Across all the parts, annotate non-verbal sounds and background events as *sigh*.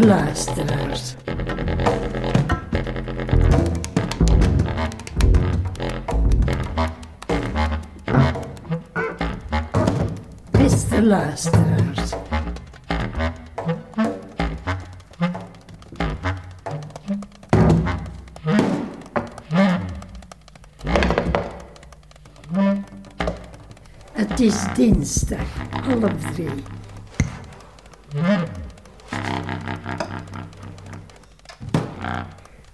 Luisteraars. Beste luisteraars. Het is dinsdag, half drie.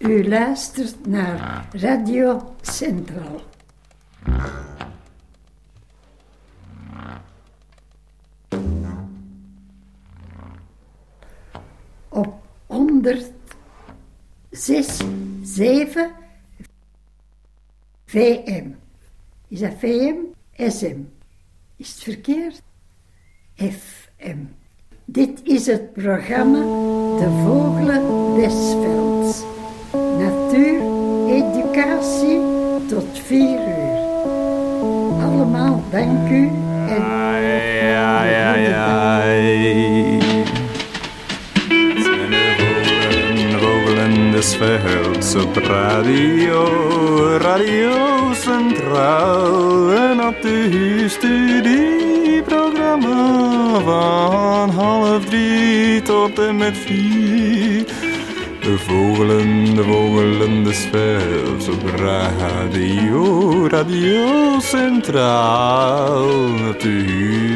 U luistert naar Radio Centraal. Centraal. Het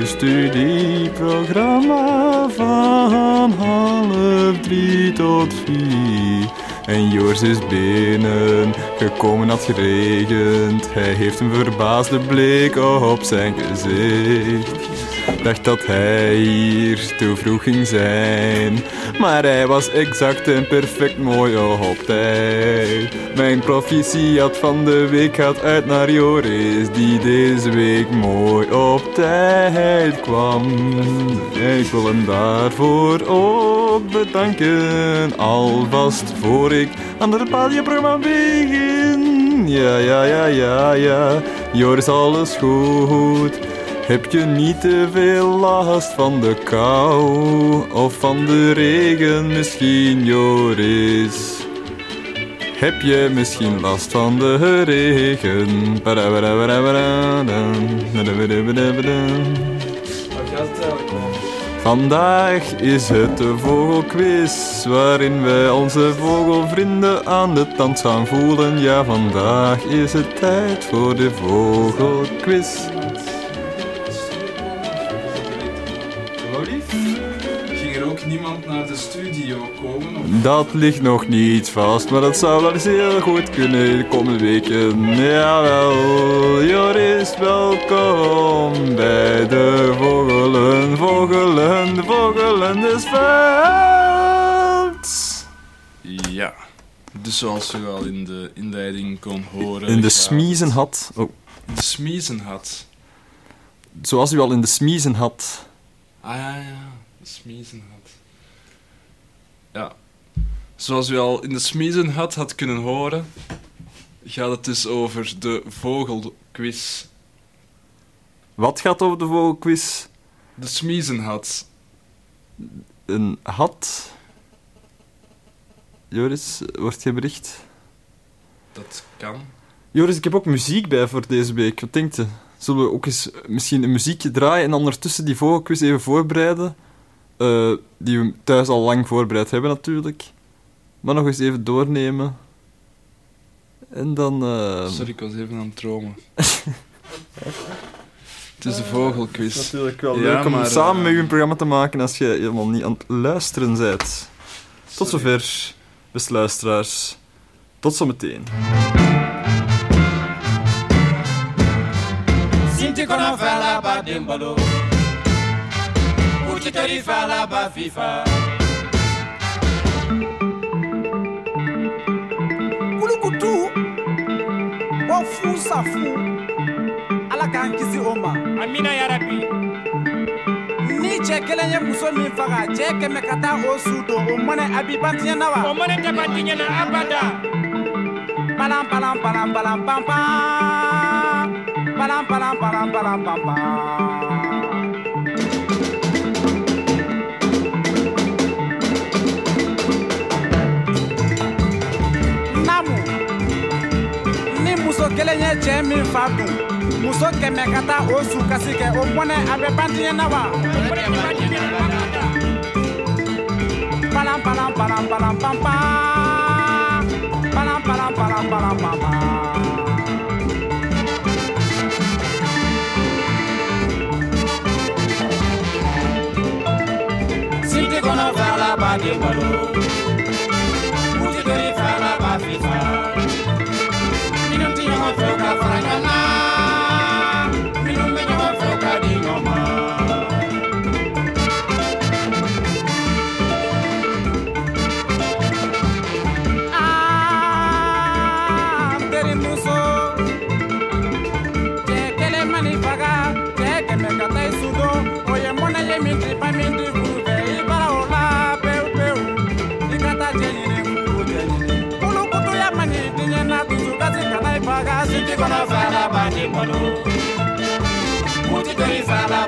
studieprogramma van half drie tot vier. En Joris is binnen, gekomen had geregend. Hij heeft een verbaasde blik op zijn gezicht. Dacht dat hij hier te vroeg ging zijn. Maar hij was exact en perfect mooi op tijd. Mijn proficiat van de week gaat uit naar Joris, die deze week mooi op tijd kwam. Ik wil hem daarvoor ook bedanken, alvast voor ik aan het radioprogramma begin. Ja, ja, ja, ja, ja, Joris, alles goed. Heb je niet te veel last van de kou of van de regen misschien, Joris? Heb je misschien last van de regen? Vandaag is het de vogelquiz, waarin wij onze vogelvrienden aan de tand gaan voelen. Ja, vandaag is het tijd voor de vogelquiz. Dat ligt nog niet vast, maar dat zou wel eens heel goed kunnen de komende weken. Jawel, Joris, welkom bij de vogelen, vogelen, de vogelen des velds. Ja, dus zoals u al in de inleiding kon horen... In de smiezen had, oh, In de smiezen had. zoals u al in de smiezen had. Ah ja, ja, de smiezen had. Ja, zoals u al in de smiezen had had kunnen horen, gaat het dus over de vogelquiz. Wat gaat over de vogelquiz? De smiezen had. Een had. Joris, wordt je bericht? Dat kan. Joris, ik heb ook muziek bij voor deze week. Wat denkt je? Zullen we ook eens misschien een muziekje draaien en ondertussen die vogelquiz even voorbereiden? Eh, die we thuis al lang voorbereid hebben natuurlijk. Maar nog eens even doornemen. En dan... eh, Sorry, ik was even aan het dromen. *laughs* het is de vogelquiz. natuurlijk wel Ja, leuk om maar, samen eh, met u een programma te maken als je helemaal niet aan het luisteren bent. Tot zover, beste luisteraars. Tot zometeen. Sinti kona fala ba dembalo Uchi tori fala ba fifa safu ala k'an kisi o ma Amina ya rabbi. Ni cɛ kelen ye muso min faga cɛ kɛmɛ ka taa o su don o mɔnɛ a b'i na wa O mone te bantinya na abada palan palan palan palan pan pan palan palan palan pan pan cɛ min fa dun muso kɛmɛ ka taa o su kasi kɛ o mɔnɛ a bɛ ban diɲɛ na wa palan palan palan palan pan pan palan palan palan palan pan pan Sinti kɔnɔ fɛla ba den balo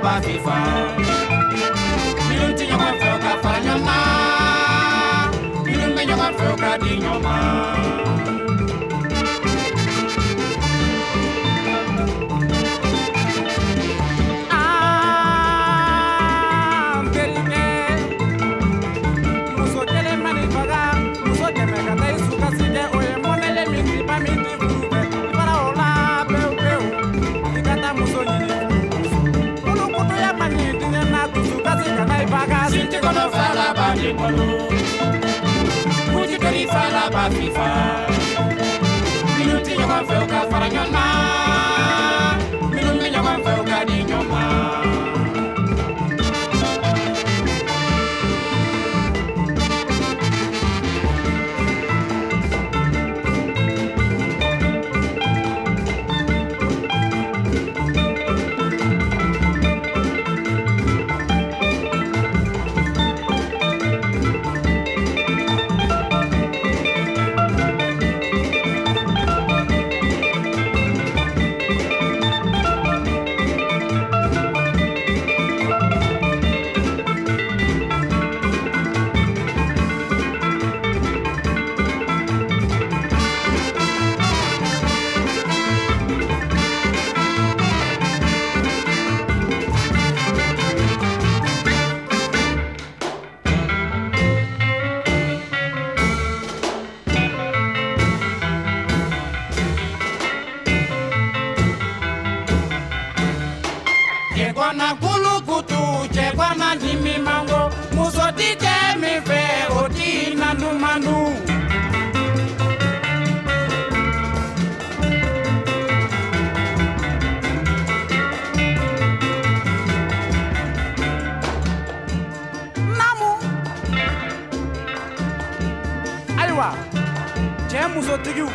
bá fi fà á. Irú tí ɲɔgɔn fɛ o ka fara ɲɔgɔn kan, irú bɛ ɲɔgɔn fɛ o ka di ma. Kuti kalifa la you think you fɛ u ka fara ɲɔgɔn na musotigiw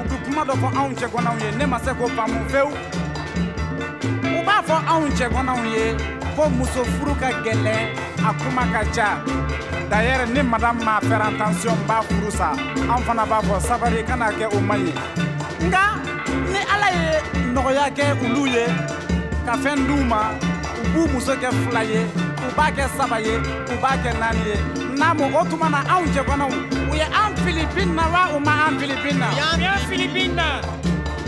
u bi kuma dɔ fɔ anw cɛgɔnaw ye. Ne ma se k'o faamu fewu. U b'a fɔ anw cɛgɔnaw ye ko muso furu ka gɛlɛn a kuma ka ca. Dayɛrɛ ni madame ma faire attention b'a furu sa. An fana b'a fɔ sabari kana kɛ o man ɲi nka ni ala ye nɔgɔya kɛ olu ye ka fɛn d'u ma u b'u muso kɛ fila ye u b'a kɛ saba ye u b'a kɛ naani ye. Namu o tuma na anw cɛgɔnaw u ye an filipine na wa u ma an filipine na Y'an y'an Philippines na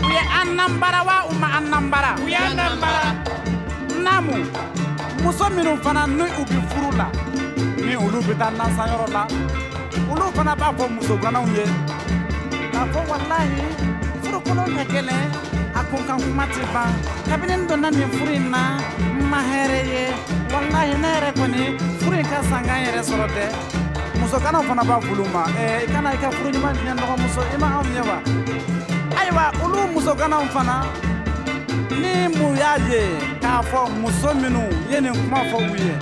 u ye an nanbara wa u ma an nanbara u y'an nambara. Namu muso minnu fana ni u bi furu la ni olu bi taa nansanyɔrɔ la olu fana b'a fɔ musoganaw ye k'a fɔ walahi furukolo ka gɛlɛn a kun kan kuma ti ban kabini n donna nin furu in na n ma hɛrɛ ye. Walahi ne yɛrɛ kɔni furu in ka san k'an yɛrɛ sɔrɔ dɛ musokanaw fana b'a fulu ma i kana i ka furu ɲuman diɲɛ dɔgɔmuso i ma anw ɲɛ wa? Ayiwa olu musokanaw fana ni mun y'a ye k'a fɔ muso minnu ye nin kuma fɔ u ye.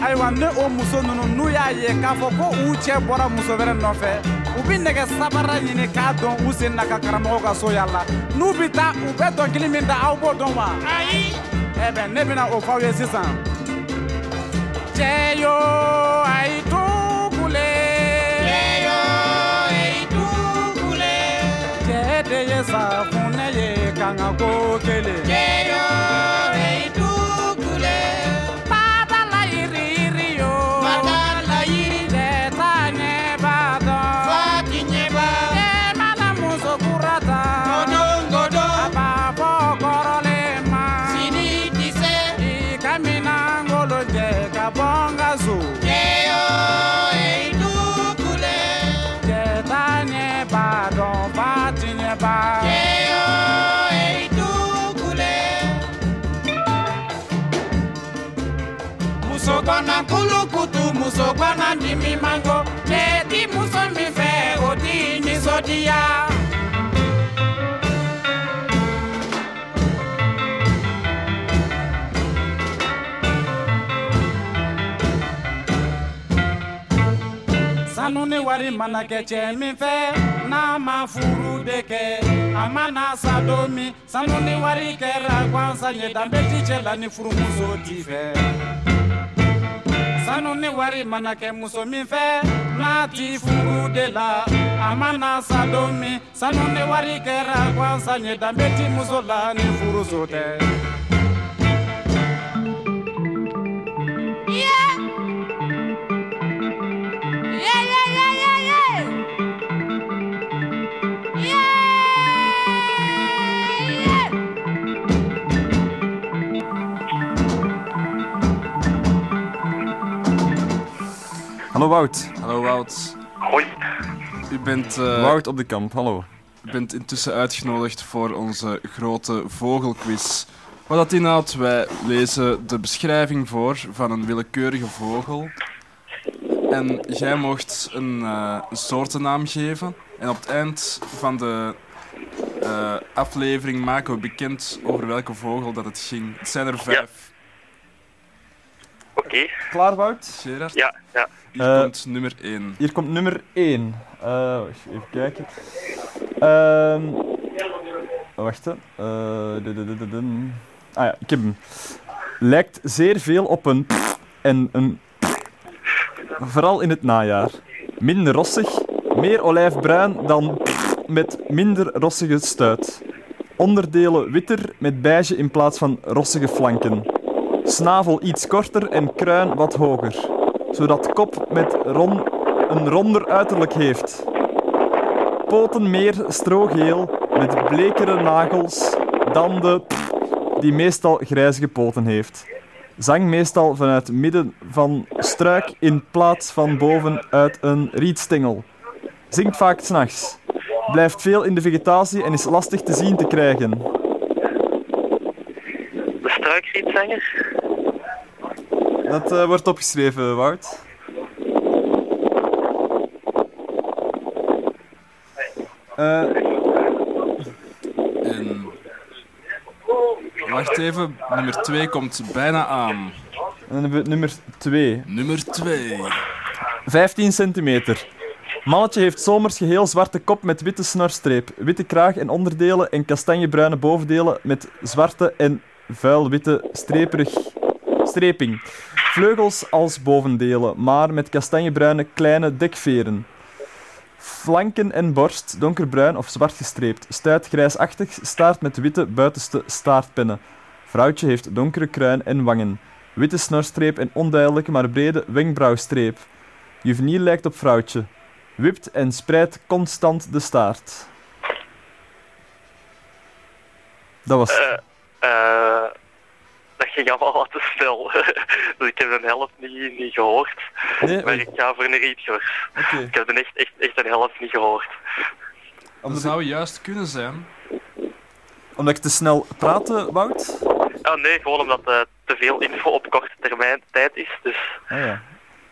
Ayiwa ne o muso ninnu n'u y'a ye k'a fɔ ko u cɛ bɔra muso wɛrɛ nɔfɛ u bi nɛgɛ sabara ɲini k'a dɔn u sen na ka karamɔgɔw ka so yala n'u bi taa u bɛ dɔnkili min da aw b'o dɔn wa? Ayi ɛ bɛn ne bɛna o f'aw ye sisan. Cɛ yo a yi sa funɛ ye kanga ko kelen sanu ni wari mana kɛ cɛ min fɛ n'a ma furu de kɛ a mana sa don min sanu ni wari kɛra gansan ye danbe ti cɛ la ni furumuso t'i fɛ sanu ni wari mana kɛ muso min fɛ n'a ti furu de la. A mana sa don min sanu ni wari kɛra gansan ye danbe ti muso la ni furuso tɛ Hallo Wout. Hallo Wout. Hoi. U bent, eh, Wout op de kamp, hallo. u bent intussen uitgenodigd voor onze grote vogelquiz. Wat dat inhoudt, wij lezen de beschrijving voor van een willekeurige vogel. En jij mocht een, eh, een soortennaam geven. En op het eind van de eh, aflevering maken we bekend over welke vogel dat het ging. Het zijn er vijf. Oké. Klaar Wout? Gerard, Ja, ja. hier Eh, komt nummer 1. Hier komt nummer 1. even kijken. Ehm wacht, hè. Eh, ah ja, ik heb hem. Lijkt zeer veel op een en een vooral in het najaar. Minder rossig, meer olijfbruin dan met minder rossige stuit. Onderdelen witter met beige in plaats van rossige flanken. Snavel iets korter en kruin wat hoger zodat kop met ron, een ronder uiterlijk heeft. Poten meer strogeel met blekere nagels dan de die meestal grijzige poten heeft. Zang meestal vanuit midden van struik in plaats van boven uit een rietstengel. Zingt vaak s'nachts. Blijft veel in de vegetatie en is lastig te zien te krijgen. De struikrietzanger. Dat eh, wordt opgeschreven, Wout. Eh, En... Wacht even, nummer 2 komt bijna aan. dan hebben we nummer 2. Nummer 2. 15 centimeter. Mannetje heeft zomers geheel zwarte kop met witte snorstreep, witte kraag en onderdelen en kastanjebruine bovendelen met zwarte en vuilwitte streperig streping. Vleugels als bovendelen, maar met kastanjebruine kleine dekveren. Flanken en borst donkerbruin of zwart gestreept. Stuit grijsachtig, staart met witte buitenste staartpennen. Vrouwtje heeft donkere kruin en wangen. Witte snorstreep en onduidelijke maar brede wenkbrauwstreep. Juveniel lijkt op vrouwtje. Wipt en spreidt constant de staart. Dat was. Eh, eh, dat ging allemaal wat te snel. dus *laughs* ik heb de helft niet, niet gehoord. Nee, Maar ik ga voor een rietgors. oké. Ik heb de echt, echt, echt een helft niet gehoord. Dat Omdat, zou juist kunnen zijn. omdat ik te snel praatte, Wout? Oh nee, gewoon omdat eh, te veel info op korte termijn tijd is. Dus, Ah ja.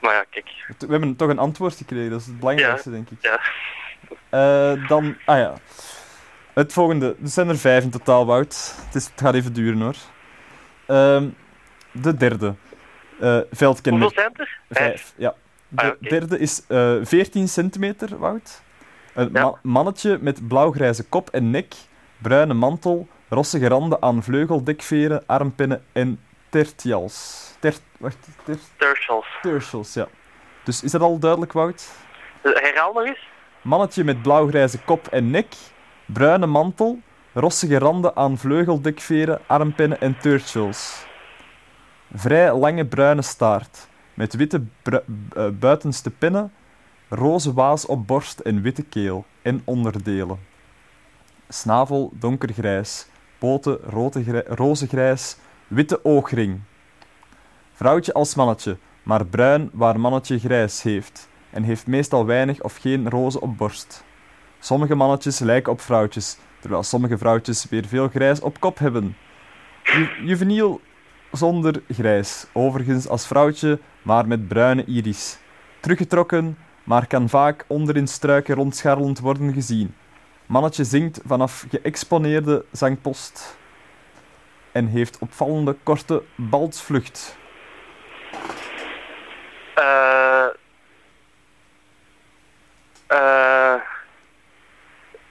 maar ja, kijk. We hebben toch een antwoord gekregen, dat is het belangrijkste, denk ik. Ja. Eh, dan, ah ja. Het volgende. Er zijn er vijf in totaal, Wout. Het, is, het gaat even duren hoor. Ehm, de derde. Veldkenmerk. Hoeveel zijn er? Vijf. Ja. De Ah, oké. derde is eh 14 centimeter, Wout. Een Ja. ma- mannetje met blauwgrijze kop en nek, bruine mantel, rossige randen aan vleugeldekveren, armpinnen en tertials. Ter, wacht, ter, Tertials. tertials, ja. Dus is dat al duidelijk, Wout? Eh, Herhaal nog eens. Mannetje met blauwgrijze kop en nek, bruine mantel, rossige randen aan vleugeldekveren, armpinnen en tertials. Vrij lange bruine staart, met witte eh, buitenste pinnen, roze waas op borst en witte keel en onderdelen. Snavel donkergrijs, poten roze grijs, witte oogring. Vrouwtje als mannetje, maar bruin waar mannetje grijs heeft en heeft meestal weinig of geen rozen op borst. Sommige mannetjes lijken op vrouwtjes, terwijl sommige vrouwtjes weer veel grijs op kop hebben. Ju juveniel zonder grijs, overigens als vrouwtje, maar met bruine iris. Teruggetrokken, maar kan vaak onder in struiken rondscharrelend worden gezien. Mannetje zingt vanaf geëxponeerde zangpost en heeft opvallende korte baltsvlucht. Eh. eh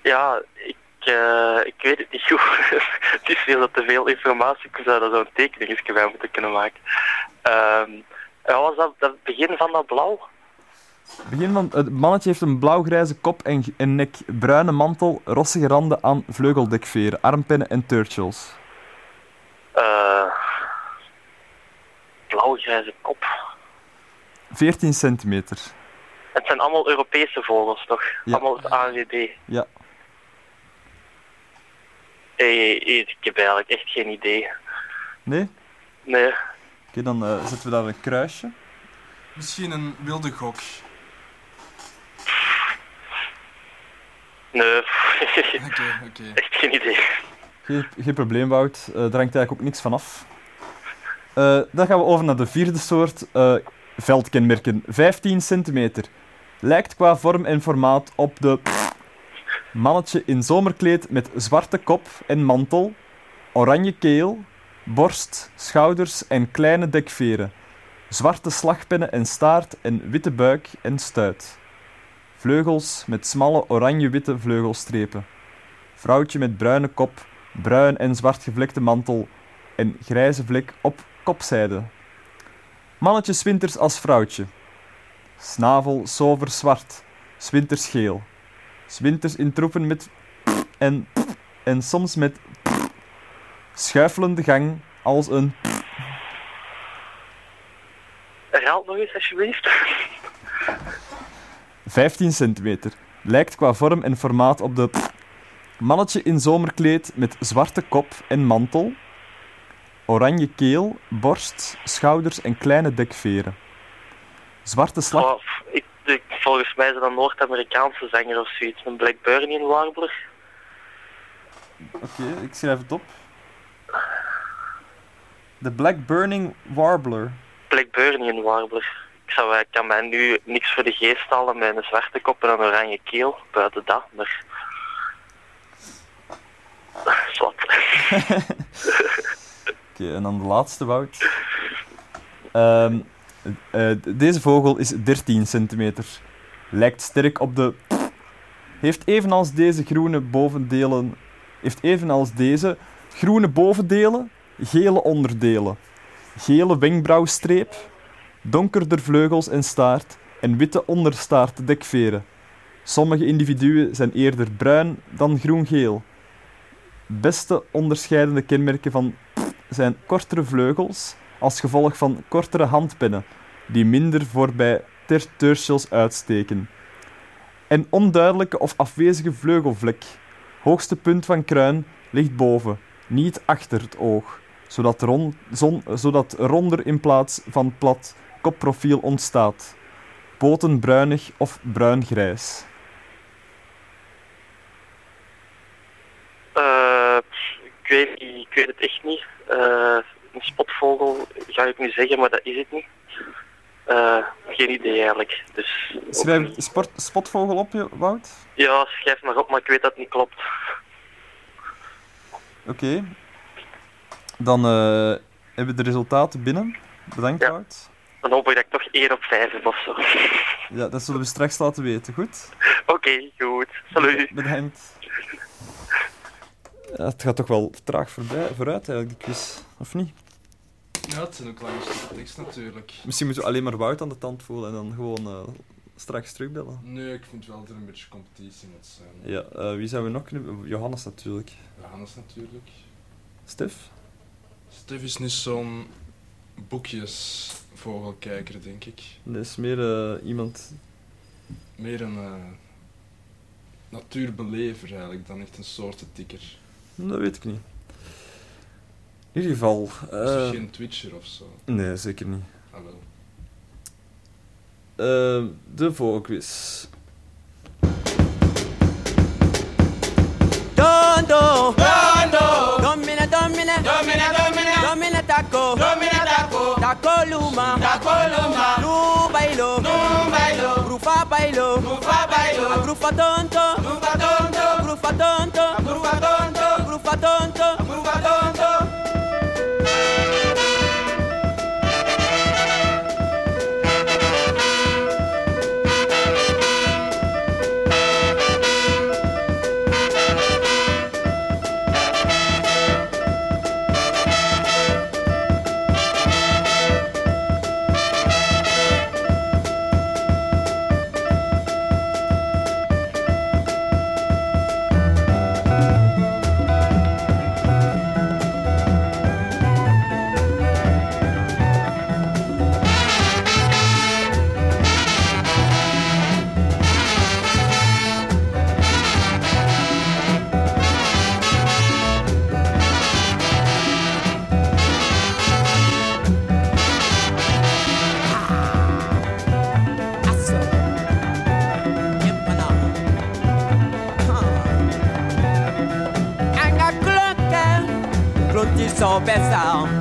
ja, ik, eh, ik weet het niet *laughs* goed. het is veel te veel informatie. Ik zou daar zo'n tekeningetje bij moeten kunnen maken. Ja, was dat het begin van dat blauw? Begin van, het mannetje heeft een blauwgrijze kop en, en nek, bruine mantel, rossige randen aan vleugeldekveren, armpinnen en turtles. Eh blauwgrijze kop. 14 centimeter. Het zijn allemaal Europese vogels, toch? Ja. Allemaal het ANWB. Ja. Hey, ik heb eigenlijk echt geen idee. Nee? Oké, Nee. dan eh, zetten we daar een kruisje. Misschien een wilde gok. Nee. Oké, oké. *laughs* echt geen idee. Geen, geen probleem, Wout. Eh daar hangt eigenlijk ook niks van af. Eh, dan gaan we over naar de vierde soort eh, veldkenmerken. 15 centimeter. Lijkt qua vorm en formaat op de mannetje in zomerkleed met zwarte kop en mantel, oranje keel, borst, schouders en kleine dekveren, zwarte slagpennen en staart en witte buik en stuit. Vleugels met smalle oranje-witte vleugelstrepen. Vrouwtje met bruine kop, bruin en zwart gevlekte mantel en grijze vlek op kopzijde. Mannetje winters als vrouwtje. Snavel sover zwart, winters geel. 's winters in troepen met en en soms met schuifelende gang als een Herhaal nog eens, alsjeblieft. 15 centimeter. Lijkt qua vorm en formaat op de mannetje in zomerkleed met zwarte kop en mantel, oranje keel, borst, schouders en kleine dekveren. Zwarte slag... Oh, ik, ik, volgens mij is dat een Noord-Amerikaanse zanger of zoiets. Een Blackburnian Warbler. Oké, ik schrijf het op. De Black Burning Warbler. Blackburnian Warbler. Ik, zou, ik kan mij nu niks voor de geest halen met een zwarte kop en een oranje keel. Buiten dat, maar... Zwat. *laughs* Oké, en dan de laatste, Wout. Ehm, eh, deze vogel is 13 centimeter. Lijkt sterk op de... Heeft evenals deze groene bovendelen... Heeft evenals deze groene bovendelen, gele onderdelen. Gele wenkbrauwstreep, donkerder vleugels en staart en witte onderstaartdekveren. Sommige individuen zijn eerder bruin dan groen-geel. Beste onderscheidende kenmerken van zijn kortere vleugels als gevolg van kortere handpennen, die minder voorbij ter tertials uitsteken. En onduidelijke of afwezige vleugelvlek. Hoogste punt van kruin ligt boven, niet achter het oog, zodat, ron, zon, zodat ronder in plaats van plat kopprofiel ontstaat. Poten bruinig of bruingrijs. Eh, ik, weet, ik weet het echt niet. Eh, een spotvogel ga ik nu zeggen, maar dat is het niet. Eh, geen idee eigenlijk. Dus, Schrijf sport, spotvogel op, je, Wout? ja, schrijf maar op, maar ik weet dat het niet klopt. Oké. Dan eh, hebben we de resultaten binnen. Bedankt, Ja. Wout. Dan hoop ik dat ik toch 1 op 5 heb of zo. Ja, dat zullen we straks laten weten, goed? Oké, goed. Salut. Bedankt. Ja, het gaat toch wel traag voorbij, vooruit, eigenlijk, die quiz. Of niet? Ja, het zijn ook lange stukken tekst natuurlijk. Misschien moeten we alleen maar Wout aan de tand voelen en dan gewoon eh, straks terugbellen. Nee, ik vind wel dat er een beetje competitie moet zijn. Ja, eh, wie zouden we nog kunnen... Johannes natuurlijk. Johannes natuurlijk. Stef? Stef is niet zo'n boekjesvogelkijker, denk ik. Dat is meer eh, iemand... Meer een eh, natuurbelever eigenlijk dan echt een soortentikker. Dat weet ik niet. In ieder geval. Uh, is het eh, geen Twitcher of zo? Nee, zeker niet. Ah, wel. Uh, de volgende Dondo. Dondo. Domina, domina. Domina, domina. Domina taco. Domina taco. Taco luma. Taco luma. Nu bailo. Nu bailo. Grupa bailo. Grupa bailo. Grupa tonto. Grupa tonto. Grupa tonto. Grupa tonto. Grupa tonto. Grupa tonto. better.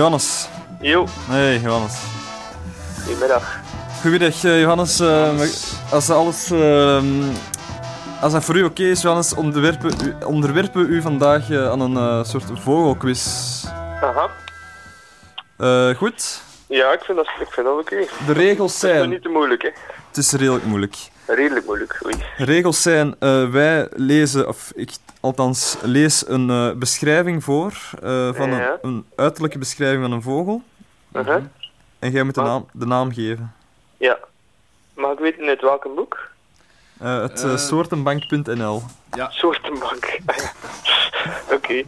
Johannes. Jo, Hey, Johannes. goedemiddag. Goedemiddag, eh, Johannes. Eh, als alles... ehm, als dat voor u oké is, Johannes, onderwerpen, u, onderwerpen we u vandaag eh, aan een soort vogelquiz. Aha. Goed. Ja, ik vind dat, ik vind dat oké. De regels Het is zijn... niet te moeilijk, hè. Het is redelijk moeilijk. Redelijk. Regels zijn, eh, wij lezen, of ik althans lees een eh, beschrijving voor, eh, van Ja. een, een uiterlijke beschrijving van een vogel. Aha. En jij moet de naam, de naam geven. Ja. Mag ik weten uit welk boek? Eh, het soortenbank.nl. Soortenbank. Ja. *laughs* Oké.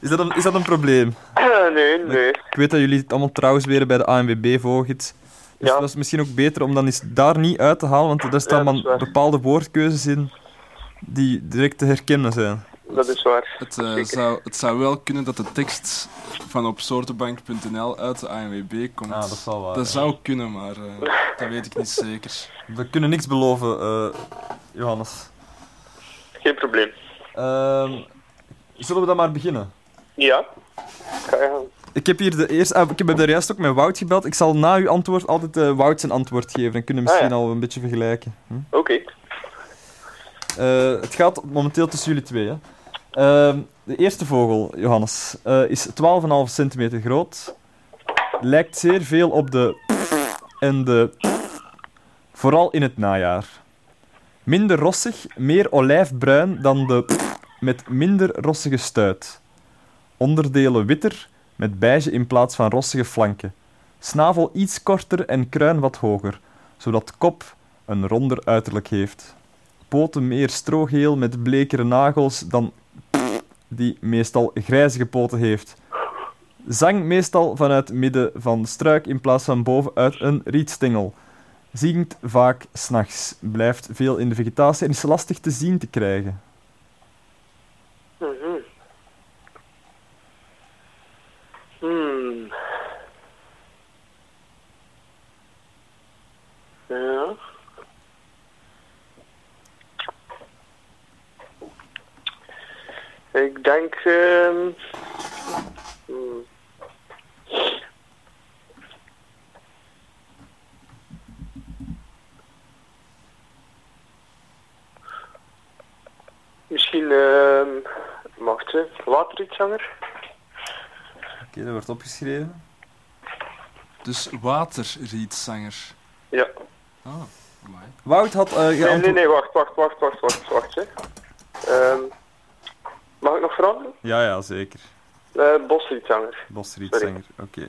Is, dat een- is dat een probleem? *laughs* nee, nee. Ik weet dat jullie het allemaal trouwens weer bij de ANWB volgt. Dus Ja. dat is misschien ook beter om dan eens daar niet uit te halen, want daar staan dan waar. bepaalde woordkeuzes in die direct te herkennen zijn. Dat is waar. Het, eh, zou, het zou wel kunnen dat de tekst van op soortenbank.nl uit de ANWB komt. Ah, dat zal wel. Dat zou kunnen, maar eh, dat weet ik niet *laughs* zeker. We kunnen niks beloven, eh, Johannes. Geen probleem. Ehm, zullen we dan maar beginnen? Ja. Ga je gaan. Ik heb hier de eerste. ah, ik heb daar juist ook met Wout gebeld. Ik zal na uw antwoord altijd eh, Wout zijn antwoord geven. Dan kunnen we misschien Ah, ja. al een beetje vergelijken. Hm? Oké. Eh, het gaat momenteel tussen jullie twee. Hè. Ehm, de eerste vogel, Johannes, eh, is 12,5 centimeter groot. Lijkt zeer veel op de en de vooral in het najaar. Minder rossig, meer olijfbruin dan de met minder rossige stuit. Onderdelen witter, met beige in plaats van rossige flanken. Snavel iets korter en kruin wat hoger, zodat kop een ronder uiterlijk heeft poten meer strogeel met blekere nagels dan die meestal grijzige poten heeft. Zang meestal vanuit midden van struik in plaats van bovenuit een rietstengel. Zingt vaak s'nachts, blijft veel in de vegetatie en is lastig te zien te krijgen. Mhm. Hmm. Ja. Ik denk... ehm hmm. Misschien... ehm wacht, hè. Waterietzanger? Oké, dat wordt opgeschreven. Dus waterrietzanger. Ja. Ah. Wout had eh Nee, nee, nee, wacht, wacht, wacht, wacht, wacht, wacht. Hè. Ehm, mag ik nog veranderen? Ja, ja, zeker. Uh, Bosrietzanger. Bosrietzanger, oké.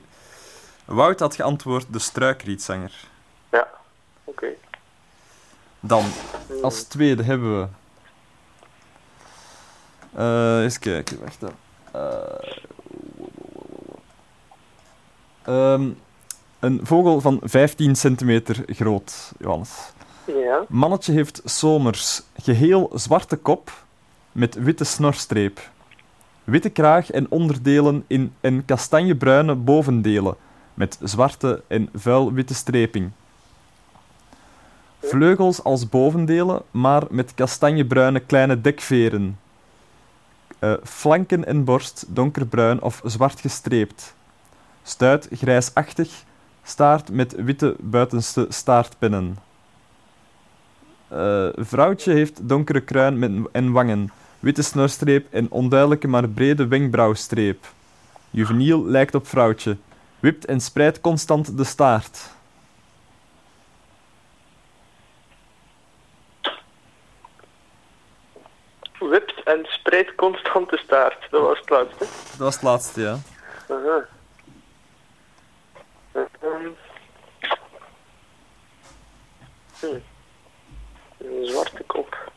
Wout had geantwoord de struikrietzanger. Ja, oké. Dan, als tweede hebben we... Eh eens kijken, wacht dan. Eh, ehm, een vogel van 15 centimeter groot, Johannes. Ja. Mannetje heeft zomers geheel zwarte kop met witte snorstreep. Witte kraag en onderdelen in en kastanjebruine bovendelen met zwarte en vuil witte streping. Vleugels als bovendelen, maar met kastanjebruine kleine dekveren. Eh, flanken en borst donkerbruin of zwart gestreept. Stuit grijsachtig, staart met witte buitenste staartpennen. Eh, vrouwtje heeft donkere kruin en wangen, witte snorstreep en onduidelijke maar brede wenkbrauwstreep. Juveniel lijkt op vrouwtje. Wipt en spreidt constant de staart. Wipt en spreidt constant de staart. Dat was het laatste. Dat was het laatste, ja. Aha. Ehm. Hm. Een zwarte kop.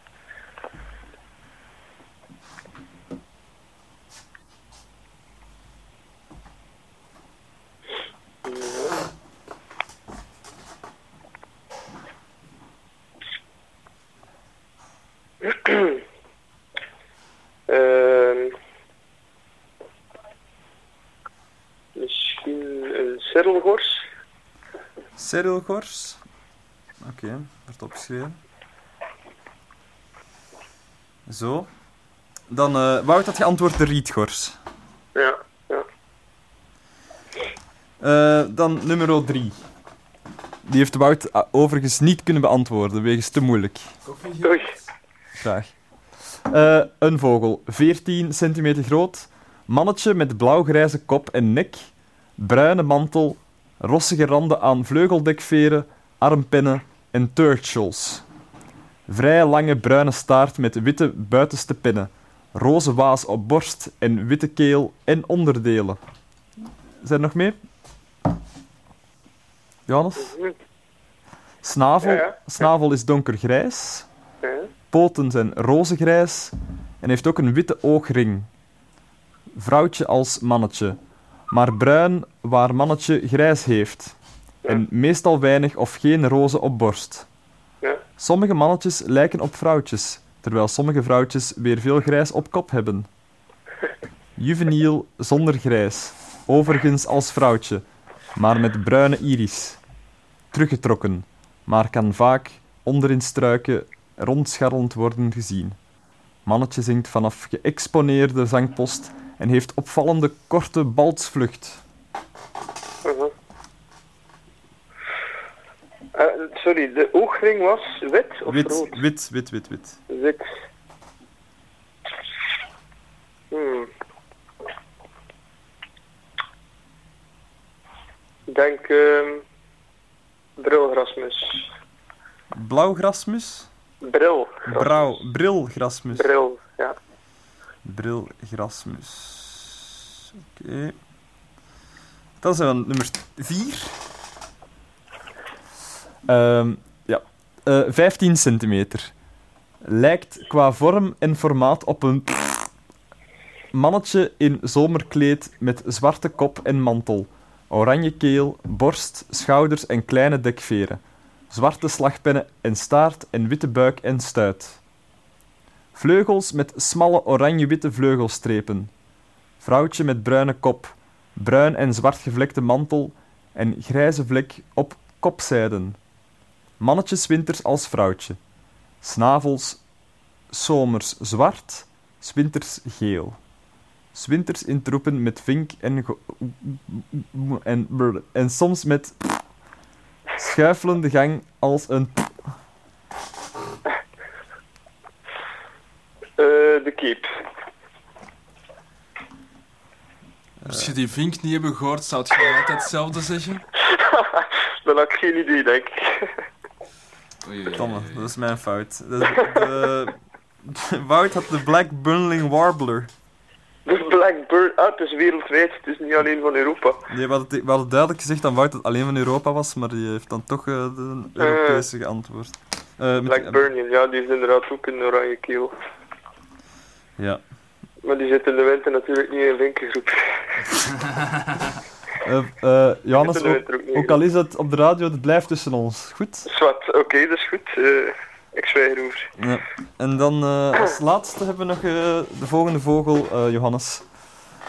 Ja. Ehm. Misschien een cirrelgors. Cerilgors. Oké, wordt opgeschreven. Zo. Dan, eh Wout had geantwoord de rietgors. Ja, ja. Eh, dan nummer 3. Die heeft Wout ah, overigens niet kunnen beantwoorden, wegens te moeilijk. Oei. Graag. Eh, een vogel, 14 centimeter groot, mannetje met blauw-grijze kop en nek, bruine mantel, rossige randen aan vleugeldekveren, armpinnen en turtles. Vrij lange bruine staart met witte buitenste pinnen, roze waas op borst en witte keel en onderdelen. Zijn er nog meer? Johannes? Snavel, Ja, snavel is donkergrijs. Poten zijn rozegrijs en heeft ook een witte oogring. Vrouwtje als mannetje, maar bruin waar mannetje grijs heeft. En meestal weinig of geen roze op borst. Ja. Sommige mannetjes lijken op vrouwtjes, terwijl sommige vrouwtjes weer veel grijs op kop hebben. *laughs* Juveniel zonder grijs, overigens als vrouwtje, maar met bruine iris. Teruggetrokken, maar kan vaak onder in struiken rondscharrelend worden gezien. Mannetje zingt vanaf geëxponeerde zangpost en heeft opvallende korte baltsvlucht. Mhm. Eh, sorry, de oogring was wit of Wit, rood? wit, wit, wit, wit. Wit. Hmm. Ik denk ehm brilgrasmus. Blauwgrasmus? Bril. Brouw, brilgrasmus. Bril, ja. Brilgrasmus. Oké. Dan zijn we aan nummer 4. Ehm, ja. Eh, 15 centimeter. Lijkt qua vorm en formaat op een mannetje in zomerkleed met zwarte kop en mantel. Oranje keel, borst, schouders en kleine dekveren. Zwarte slagpennen en staart en witte buik en stuit. Vleugels met smalle oranje-witte vleugelstrepen. Vrouwtje met bruine kop, bruin en zwart gevlekte mantel en grijze vlek op kopzijden. Mannetjes winters als vrouwtje. Snavels zomers zwart, winters geel. 's winters in troepen met vink en, en, en soms met schuifelende gang als een Eh, de keep. Als je die vink niet hebt gehoord, zou je altijd hetzelfde zeggen? *laughs* Dan had ik geen idee, denk ik. Dat is mijn fout. De, de, *laughs* Wout had de Black Bunling Warbler. De Blackbird, ah, het is wereldwijd, het is niet alleen van Europa. Nee, we hadden, we hadden duidelijk gezegd dat Wout het alleen van Europa was, maar die heeft dan toch eh, de Europese geantwoord. Eh, met- Blackburnian, ja, die is inderdaad ook een oranje keel. Ja. Maar die zit in de winter natuurlijk niet in een winkelgroep. *laughs* Eh, eh, Johannes, ook, ook al is het op de radio, het blijft tussen ons. Goed? Zwat, oké, dat is goed. Ik erover. Ja. En dan eh, als laatste hebben we nog eh, de volgende vogel, eh, Johannes.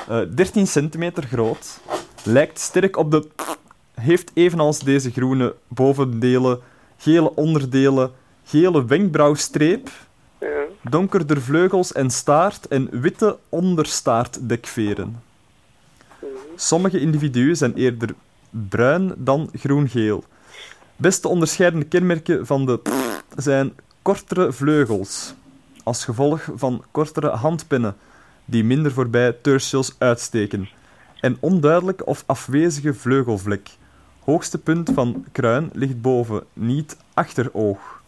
Eh 13 centimeter groot. Lijkt sterk op de... *tsk* Heeft evenals deze groene bovendelen, gele onderdelen, gele wenkbrauwstreep, Ja. donkerder vleugels en staart en witte onderstaartdekveren. Sommige individuen zijn eerder bruin dan groen-geel. Beste onderscheidende kenmerken van de zijn kortere vleugels, als gevolg van kortere handpinnen, die minder voorbij tertials uitsteken, en onduidelijke of afwezige vleugelvlek. Hoogste punt van kruin ligt boven, niet achter oog.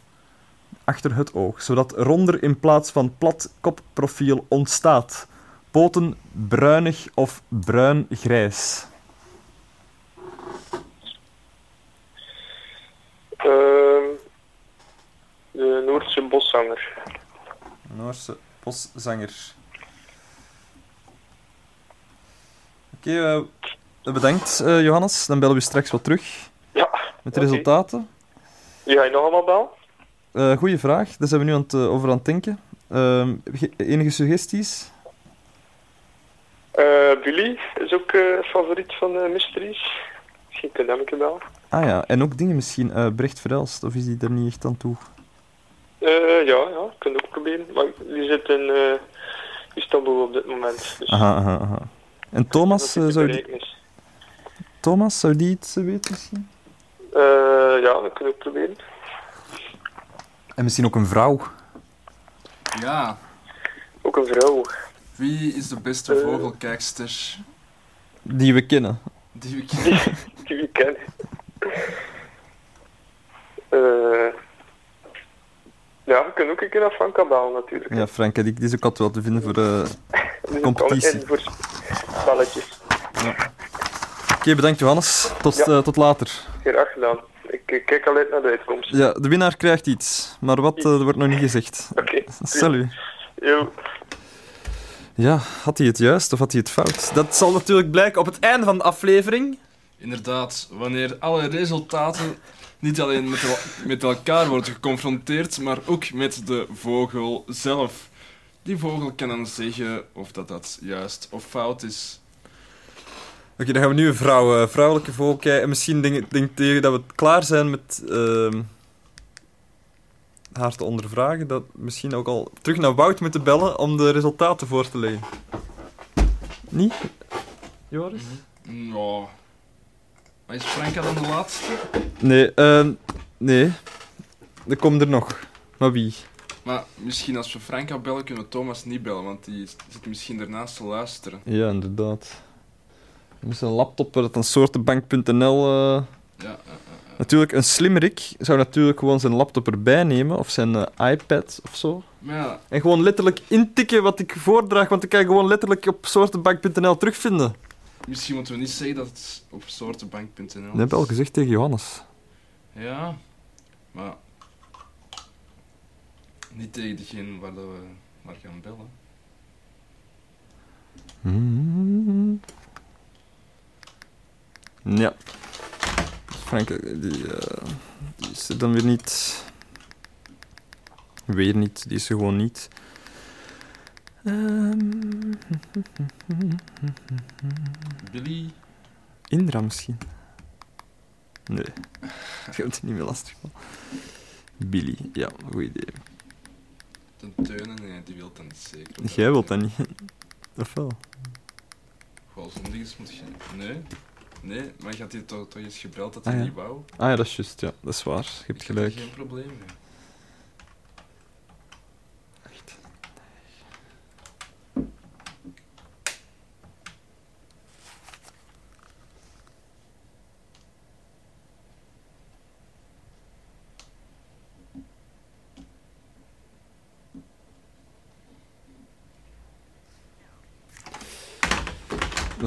Achter het oog, zodat ronder in plaats van plat kopprofiel ontstaat. Poten bruinig of bruin-grijs. Ehm, de Noordse boszanger. Noorse boszanger. Oké, eh, bedankt eh, Johannes. Dan bellen we straks wat terug Ja, met de resultaten. die ga je nog allemaal bel? Eh goeie vraag, daar zijn we nu aan het, over aan het denken. Ehm, ge- enige suggesties? Billy is ook favoriet van mysteries. Misschien kun je hem bellen. Ah ja, en ook dingen misschien. Brecht Verelst, of is die er niet echt aan toe? Eh, ja, ja, kun je ook proberen. Maar die zit in, eh, Istanbul op dit moment. Dus Aha, aha, aha. En Thomas, eh, zou die. Thomas, zou die iets weten misschien? Eh, ja, dat kunnen we proberen. En misschien ook een vrouw. Ja. Ook een vrouw. Wie is de beste vogelkijkster Die we kennen. die we kennen? *laughs* Die we kennen. Eh, ja, we kunnen ook een keer naar Franka bellen natuurlijk. Ja, Frank, die, die is ook altijd wel te vinden voor eh, *laughs* Dus competitie. voor spelletjes. Oké, bedankt Johannes. Tot, Ja. eh, tot later. Graag gedaan. Ik, ik kijk al uit naar de uitkomst. Ja, de winnaar krijgt iets. Maar wat, eh, wordt nog niet gezegd. Oké. Salut. Yo. Ja, had hij het juist of had hij het fout? Dat zal natuurlijk blijken op het einde van de aflevering. Inderdaad, wanneer alle resultaten niet alleen met, el- met elkaar worden geconfronteerd, maar ook met de vogel zelf. Die vogel kan dan zeggen of dat, dat juist of fout is. Oké, dan gaan we nu een vrouw, eh, vrouwelijke vogel kijken. En misschien denk, denk tegen dat we klaar zijn met ehm, haar te ondervragen. Dat misschien ook al terug naar Wout moeten bellen om de resultaten voor te leggen. Niet? Joris? Ja. Maar is Franka dan de laatste? Nee, ehm, nee. Er komt er nog. Maar wie? Maar misschien als we Franka bellen, kunnen we Thomas niet bellen, want die zit misschien daarnaast te luisteren. Ja, inderdaad. Met zijn laptop waar het een soortenbank.nl... eh, Ja, Natuurlijk, een slimmerik zou natuurlijk gewoon zijn laptop erbij nemen, of zijn eh, iPad of zo. Maar ja, En gewoon letterlijk intikken wat ik voordraag, want ik kan je gewoon letterlijk op soortenbank.nl terugvinden. Misschien moeten we niet zeggen dat het op soortenbank.nl is. Dat heb ik al gezegd tegen Johannes. Ja, maar niet tegen degene waar dat we maar gaan bellen. Hmm. Ja. Frank, eh, die, eh, die is er dan weer niet. Weer niet, die is er gewoon niet. Ehm, Billy? Indra misschien? Nee. Ik heb het niet meer lastig van. Billy, ja, goed idee. Ten Teunen, nee, die wil dat niet zeker. Jij wilt dat niet. Of wel? Gewoon zondiges moet je... Nee? Nee, maar je had hier toch, toch eens gebeld dat Ah, hij ja. niet wou? Ah ja, dat is juist, ja. Dat is waar. Je hebt Ik heb daar gelijk. geen probleem mee.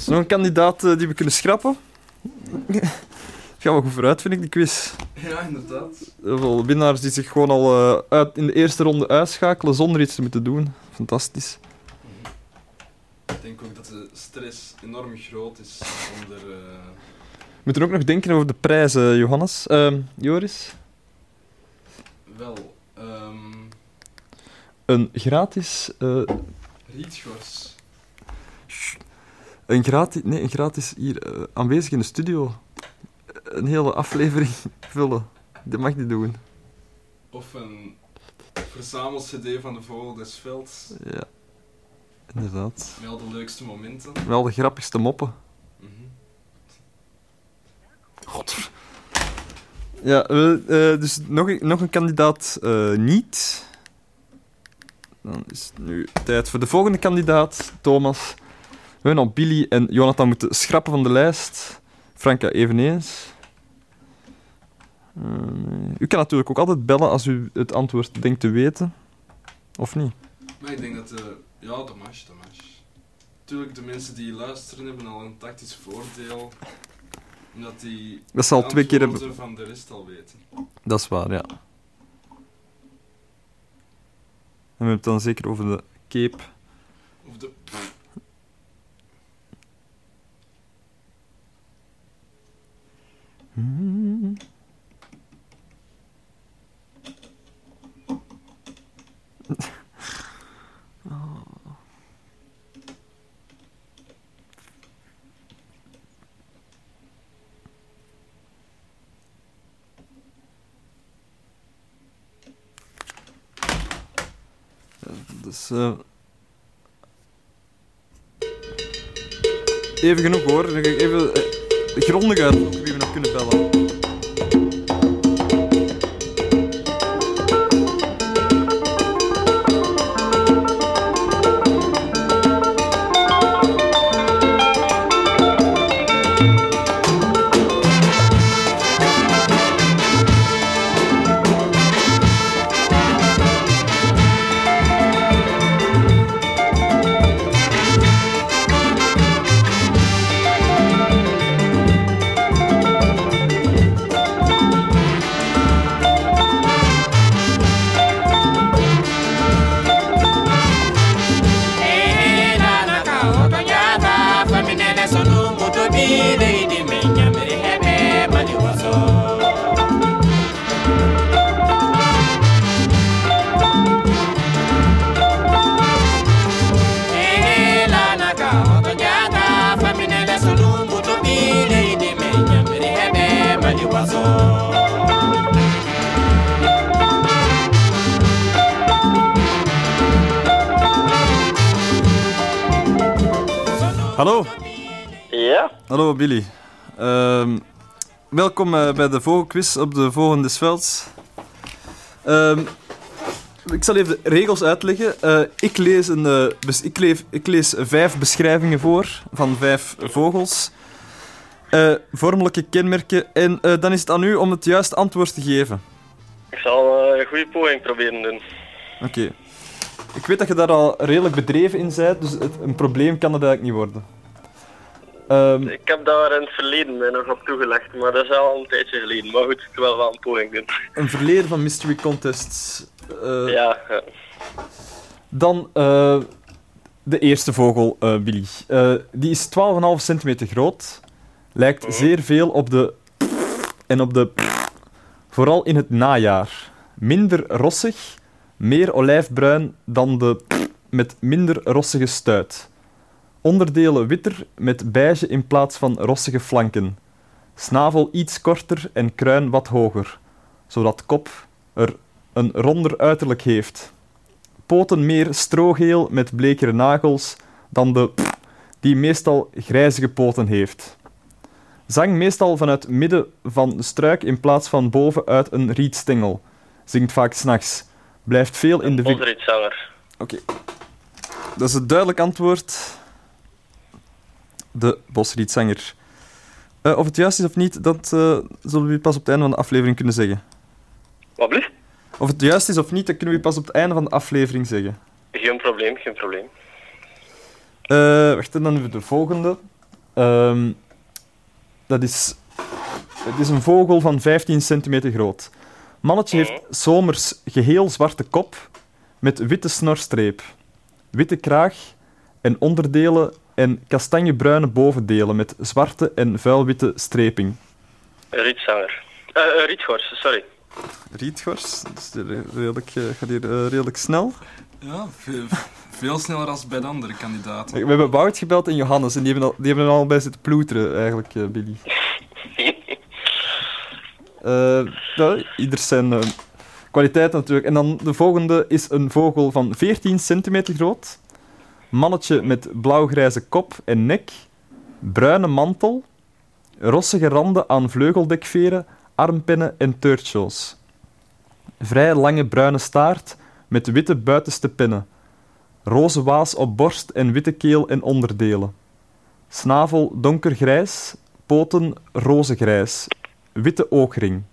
Is nog een kandidaat eh, die we kunnen schrappen. *laughs* Gaan we goed vooruit, vind ik, die quiz. Ja, inderdaad. Heel veel winnaars die zich gewoon al eh, uit, in de eerste ronde uitschakelen zonder iets te moeten doen. Fantastisch. Ik denk ook dat de stress enorm groot is onder... eh, We moeten ook nog denken over de prijzen, Johannes. Ehm, Joris? wel, ehm Een gratis... rietgors. Een gratis... Nee, een gratis hier eh, aanwezig in de studio. Een hele aflevering *laughs* vullen. Dat mag niet doen. Of een verzamel-cd van de Vogel des Velds. Ja. Inderdaad. Met al de leukste momenten. Wel de grappigste moppen. God. Ja, eh, dus nog, een- nog een kandidaat eh, niet. Dan is het nu tijd voor de volgende kandidaat, Thomas. We hebben al Billy en Jonathan moeten schrappen van de lijst. Franka eveneens. Eh, nee. u kan natuurlijk ook altijd bellen als u het antwoord denkt te weten. Of niet? Maar ik denk dat de... Ja, dat mag, dat mag. Tuurlijk, de mensen die luisteren hebben al een tactisch voordeel. Omdat die Dat zal de twee keer antwoorden van de rest al weten. Dat is waar, ja. En we hebben het dan zeker over de cape. Of de... Oh. Dus, uh... even genoeg hoor. Even, eh, grondig uitzoeken wie we nog kunnen bellen. Welkom eh, bij de vogelquiz op de Vogel des Velds. Ehm, ik zal even de regels uitleggen. Eh, ik, lees een, eh, bes- ik, leef, ik lees vijf beschrijvingen voor van vijf vogels. Eh, vormelijke kenmerken. En dan is het aan u om het juiste antwoord te geven. Ik zal een goede poging proberen doen. Oké. Ik weet dat je daar al redelijk bedreven in bent, dus het, een probleem kan het eigenlijk niet worden. Ehm, Ik heb daar in het verleden mij nog op toegelegd, maar dat is al een tijdje geleden. Maar goed, ik wil wel een poging doen. een verleden van mystery contests. eh, Ja, ja. Dan eh, de eerste vogel, eh, Billy. Die is 12,5 centimeter groot. Lijkt zeer veel op de en op de vooral in het najaar. Minder rossig, meer olijfbruin dan de met minder rossige stuit. Onderdelen witter met beige in plaats van rossige flanken. Snavel iets korter en kruin wat hoger, zodat kop er een ronder uiterlijk heeft poten meer strogeel met blekere nagels dan de die meestal grijzige poten heeft. Zang meestal vanuit midden van de struik in plaats van bovenuit een rietstengel. Zingt vaak s'nachts. Blijft veel in de... Bosrietzanger. Oké. Dat is het duidelijk antwoord. De bosrietzanger. Eh, of het juist is of niet, dat eh, zullen we pas op het einde van de aflevering kunnen zeggen. Wat blieft? Of het juist is of niet, dat kunnen we pas op het einde van de aflevering zeggen. Geen probleem, geen probleem. Eh wacht, en dan hebben we de volgende. Ehm, dat is, het is een vogel van 15 centimeter groot. Mannetje heeft zomers geheel zwarte kop met witte snorstreep, witte kraag en onderdelen en kastanjebruine bovendelen met zwarte en vuilwitte streping. Rietzanger. Eh, een rietgors, sorry. Rietgors, dat is redelijk, eh, gaat hier eh, redelijk snel. Ja, veel, veel sneller als bij de andere kandidaten. We hebben Wout gebeld en Johannes en die hebben al, die hebben er al bij zitten ploeteren, eigenlijk, eh, Billy. *laughs* Eh ja, ieder zijn eh, kwaliteit natuurlijk. En dan de volgende is een vogel van 14 centimeter groot. Mannetje met blauwgrijze kop en nek. Bruine mantel. Rossige randen aan vleugeldekveren, armpennen en teurtjes. Vrij lange bruine staart met witte buitenste pennen. Roze waas op borst en witte keel en onderdelen. Snavel donkergrijs, poten rozegrijs, witte oogring.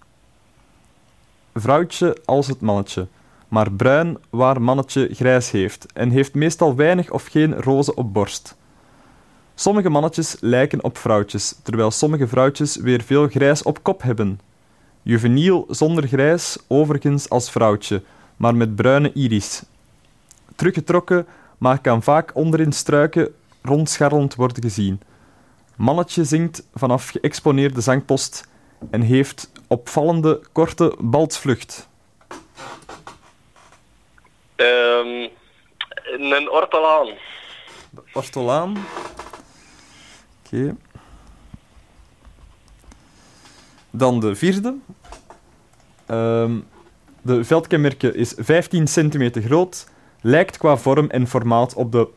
Vrouwtje als het mannetje, maar bruin waar mannetje grijs heeft en heeft meestal weinig of geen roze op borst. Sommige mannetjes lijken op vrouwtjes, terwijl sommige vrouwtjes weer veel grijs op kop hebben. Juveniel zonder grijs, overigens als vrouwtje, maar met bruine iris. Teruggetrokken, maar kan vaak onderin struiken rondscharrelend worden gezien. Mannetje zingt vanaf geëxponeerde zangpost en heeft opvallende korte baltsvlucht. Ehm, een ortolaan. Ortolaan. Oké. Dan de vierde. Ehm, de veldkenmerke is 15 centimeter groot, lijkt qua vorm en formaat op de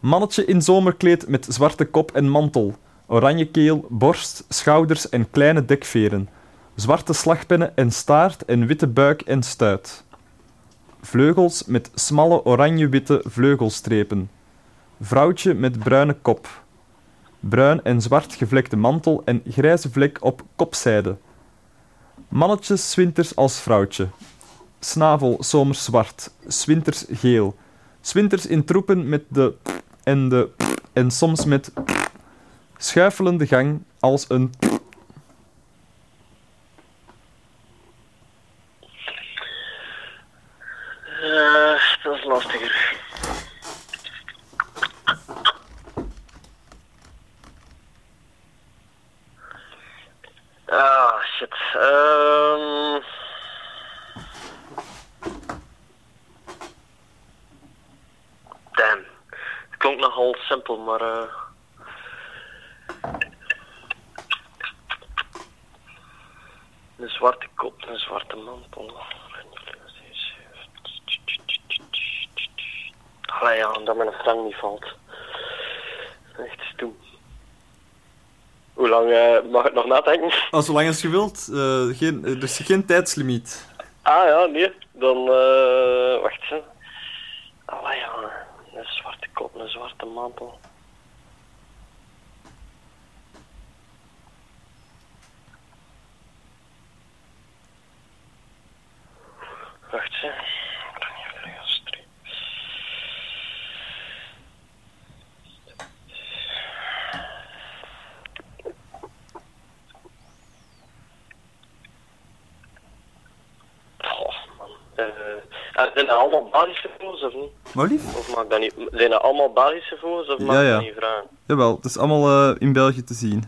Mannetje in zomerkleed met zwarte kop en mantel. Oranje keel, borst, schouders en kleine dekveren. Zwarte slagpennen en staart en witte buik en stuit. Vleugels met smalle oranje-witte vleugelstrepen. Vrouwtje met bruine kop. Bruin en zwart gevlekte mantel en grijze vlek op kopzijde. Mannetje 's winters als vrouwtje. Snavel zomers zwart, 's winters geel. 's winters in troepen met de en de en soms met schuifelende gang als een Eh, dat is lastiger. Ah, shit. Ehm Damn. Het klonk nogal simpel, maar... eh Een zwarte kop, een zwarte mantel. Allee ja, dat mijn frank niet valt. Echt stom. Hoe lang eh, mag ik nog nadenken? Als *laughs* zolang als je wilt, eh, geen, er is geen tijdslimiet. Ah ja, nee. Dan, eh wacht eens. Allee ja, een zwarte kop, een zwarte mantel. Wacht eens. Oh, man. Eh, eh, zijn dat allemaal Belgische vogels of niet? Wat lief? Of dat niet? Zijn dat allemaal Belgische vogels of mag Ja, ik ja. dat niet vragen? Jawel, het is allemaal eh, in België te zien.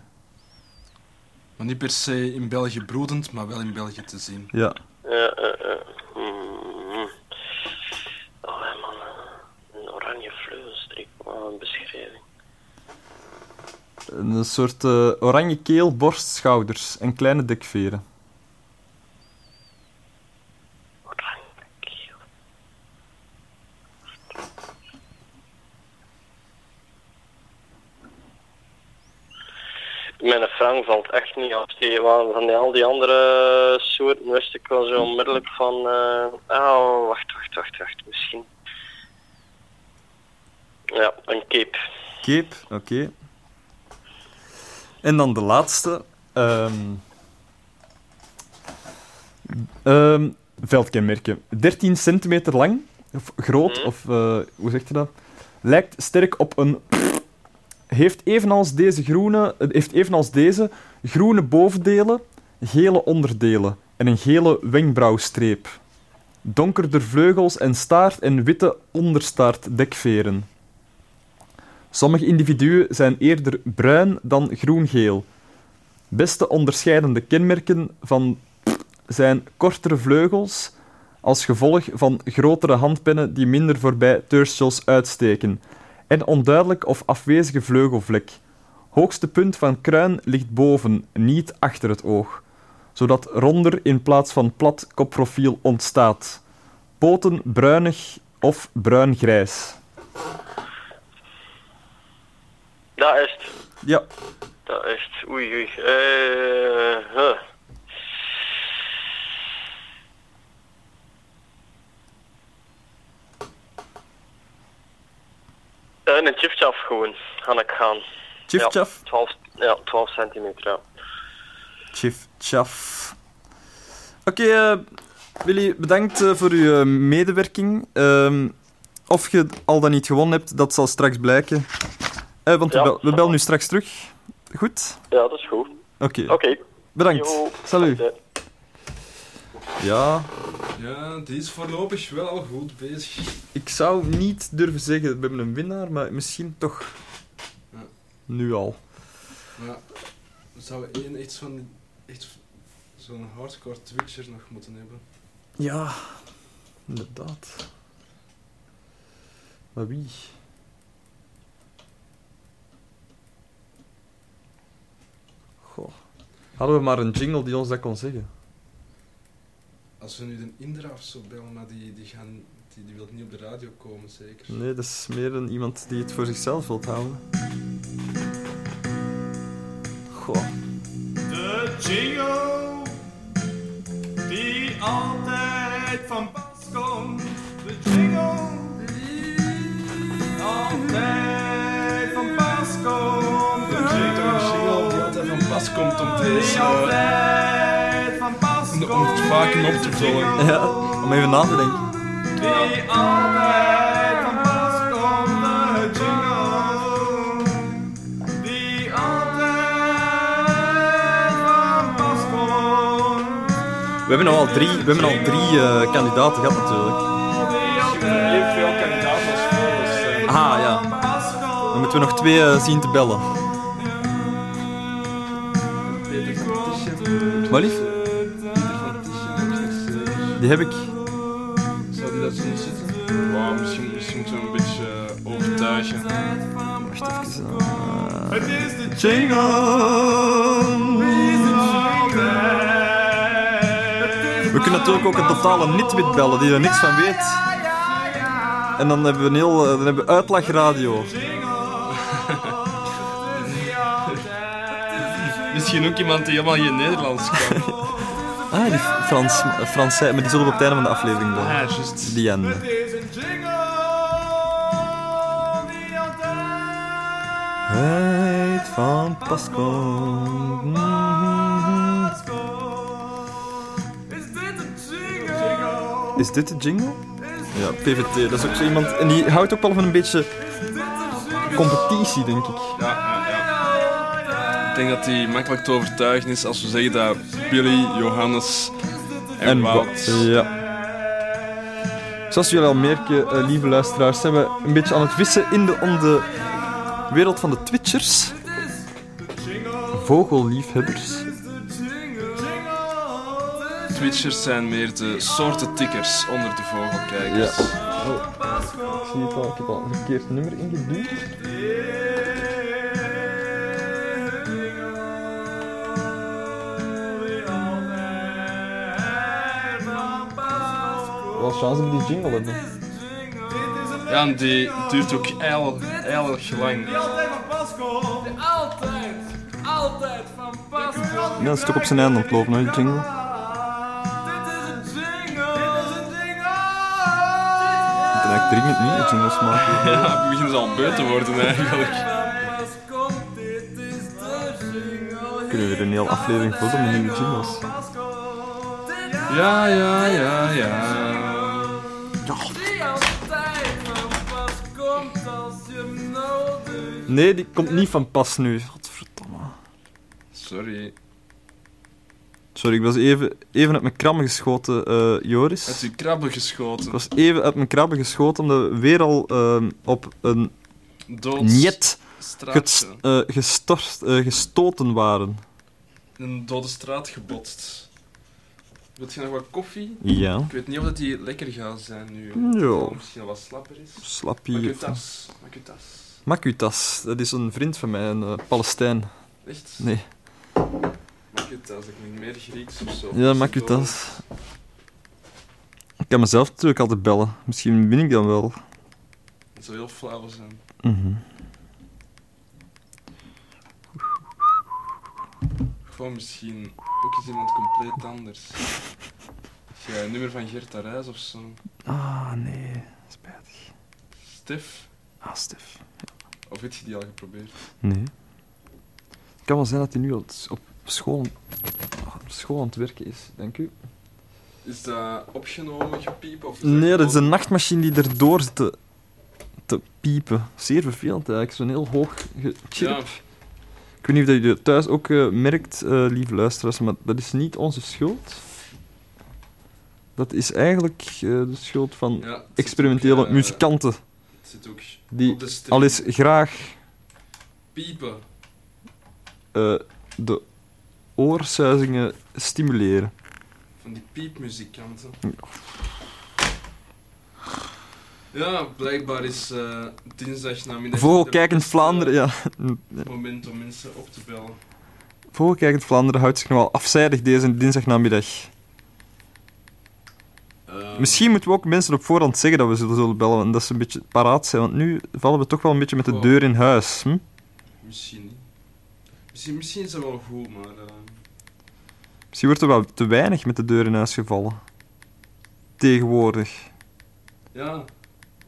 Maar niet per se in België broedend, maar wel in België te zien. Ja. Ja, eh, eh. Hmm. Allee, man. eh, Een oranje vleugelstreek. Wat een beschrijving. Een soort eh, oranje keel, borst, schouders en kleine dekveren. Mijn frank valt echt niet af. Van die, al die andere soorten wist ik wel zo onmiddellijk van... eh oh, wacht, wacht, wacht, wacht. Misschien. Ja, een cape. Cape, oké. En dan de laatste. ehm, veldkenmerken. 13 centimeter lang, of groot, of eh, hoe zeg je dat? Lijkt sterk op een. Heeft evenals deze groene, eh, heeft evenals deze groene bovendelen, gele onderdelen en een gele wenkbrauwstreep. Donkerder vleugels en staart en witte onderstaartdekveren. Sommige individuen zijn eerder bruin dan groen-geel. Beste onderscheidende kenmerken van zijn kortere vleugels als gevolg van grotere handpennen die minder voorbij tertials uitsteken en onduidelijk of afwezige vleugelvlek. Hoogste punt van kruin ligt boven, niet achter het oog, zodat ronder in plaats van plat kopprofiel ontstaat. Poten bruinig of bruin-grijs. Dat is het. Ja, Dat is het. Oei, oei. Eh, huh. Een chipchaf gewoon, ga ik gaan. Chifchaf? Ja, 12, ja, 12 centimeter, ja. Oké, eh, Willy, bedankt eh, voor uw eh, medewerking. Ehm, of je al dan niet gewonnen hebt, dat zal straks blijken. Eh, want we, bel- bellen nu straks terug. Goed? Ja, dat is goed. Oké. Oké. Bedankt. Salut. Ja, Ja, die is voorlopig wel al goed bezig. ik zou niet durven zeggen, we hebben een winnaar, maar misschien toch. Ja. Nu al. We zouden één echt zo'n hardcore twitcher nog moeten hebben. Ja, inderdaad. Maar wie? Goh. Hadden we maar een jingle die ons dat kon zeggen. Als we nu de Indra of zo bellen, maar die, die gaan Die, die wil niet op de radio komen, zeker. Nee, dat is meer een iemand die het voor zichzelf wilt houden. Goh. De jingle die altijd van pas komt. De jingle die altijd van pas komt. De jingle die altijd van pas komt om die deze... om het vaak op te vullen. Ja, om even na te denken. Die altijd van pas komt. De jingle die altijd van pas komt. We hebben al drie, we hebben al drie eh, kandidaten gehad natuurlijk. Evenveel kandidaten als vogels zijn. Ah ja. Dan moeten we nog twee eh, zien te bellen. Wat lief? Die heb ik. Zou die dat zien zitten? Wow, misschien, misschien moeten we een beetje eh, overtuigen. Wacht even. Het is de jingle. We kunnen natuurlijk ook een totale nitwit bellen die er niks van weet. En dan hebben we een heel eh, dan hebben we uitlagradio. *laughs* Misschien ook iemand die helemaal geen Nederlands kan. *laughs* Ah, die Frans, Frans, maar die zullen we op het einde van de aflevering doen. Ah, juist. Die en. Het van Pasco. Is dit de jingle? Ja, PVT, dat is ook zo iemand. En die houdt ook wel van een beetje competitie, denk ik. Ik denk dat die makkelijk te overtuigen is als we zeggen dat Billy, Johannes en, En Wout... Ja. Zoals jullie al merken, eh, lieve luisteraars, zijn we een beetje aan het vissen in de, om de wereld van de Twitchers. Vogelliefhebbers. Twitchers zijn meer de soorten tikkers onder de vogelkijkers. Ja. Oh, ik zie het al, ik heb al een verkeerd nummer ingeduwd. Wel chance we die jingle hebben. Ja, en die duurt ook heel, heel erg lang. Altijd, altijd van pas Ja, dat is toch op zijn einde aan het lopen, hè, die jingle. Ik kan eigenlijk dringend nieuwe jingles maken. *laughs* Ja, het begint al beu te worden eigenlijk. Kunnen we weer een hele aflevering vullen met nieuwe jingles? Ja, ja, ja, ja. Nee, die komt niet van pas nu. Godverdomme. Sorry. Sorry, ik was even, even uit mijn krabben geschoten, eh, Joris. Uit uw krabben Ik geschoten. was even uit mijn krabben geschoten omdat we weer al ehm, op een Dood. niet gest- eh, gestort, eh, gestoten waren. In een dode straat gebotst. Wilt je nog wat koffie? Ja. Ik weet niet of dat die lekker gaat zijn nu. Ja. Of misschien wat slapper is. Slappie. Maak je of- tas. Maak je tas. Makutas, dat is een vriend van mij, een eh, Palestijn. Echt? Nee. Maak je tas. Ik denk meer Grieks of zo. Ja, Makutas. Ik kan mezelf natuurlijk altijd bellen. Misschien win ik dan wel. Het zou heel flauw zijn. Mhm. Gewoon misschien ook eens iemand compleet anders. Ja, een nummer van Gert Arijs of zo. Ah, nee. Spijtig. Stef. Ah, Stef. Of heb je die al geprobeerd? Nee. Het kan wel zijn dat hij nu al op school, op school aan het werken is. Dank u. Is dat opgenomen, gepiept? Of is Nee, dat is een nachtmachine die erdoor zit te, te piepen. Zeer vervelend eigenlijk. Zo'n heel hoog chirp. Ja. Ik weet niet of je dat thuis ook eh, merkt, eh, lieve luisteraars, maar dat is niet onze schuld. Dat is eigenlijk eh, de schuld van Ja, experimentele ook, muzikanten. Het zit ook Die al eens graag Piepen. de oorsuizingen stimuleren. Van die piepmuzikanten. Ja, blijkbaar is eh dinsdag namiddag... Vogelkijkend Vlaanderen, ja. Het moment om mensen op te bellen. Vogelkijkend Vlaanderen houdt zich nogal afzijdig deze dinsdagnamiddag. Ehm, Misschien moeten we ook mensen op voorhand zeggen dat we zullen, zullen bellen en dat ze een beetje paraat zijn, want nu vallen we toch wel een beetje met de deur in huis. Hm? Misschien niet. Misschien, misschien is dat wel goed, maar... eh, Misschien wordt er wel te weinig met de deur in huis gevallen. Tegenwoordig. ja,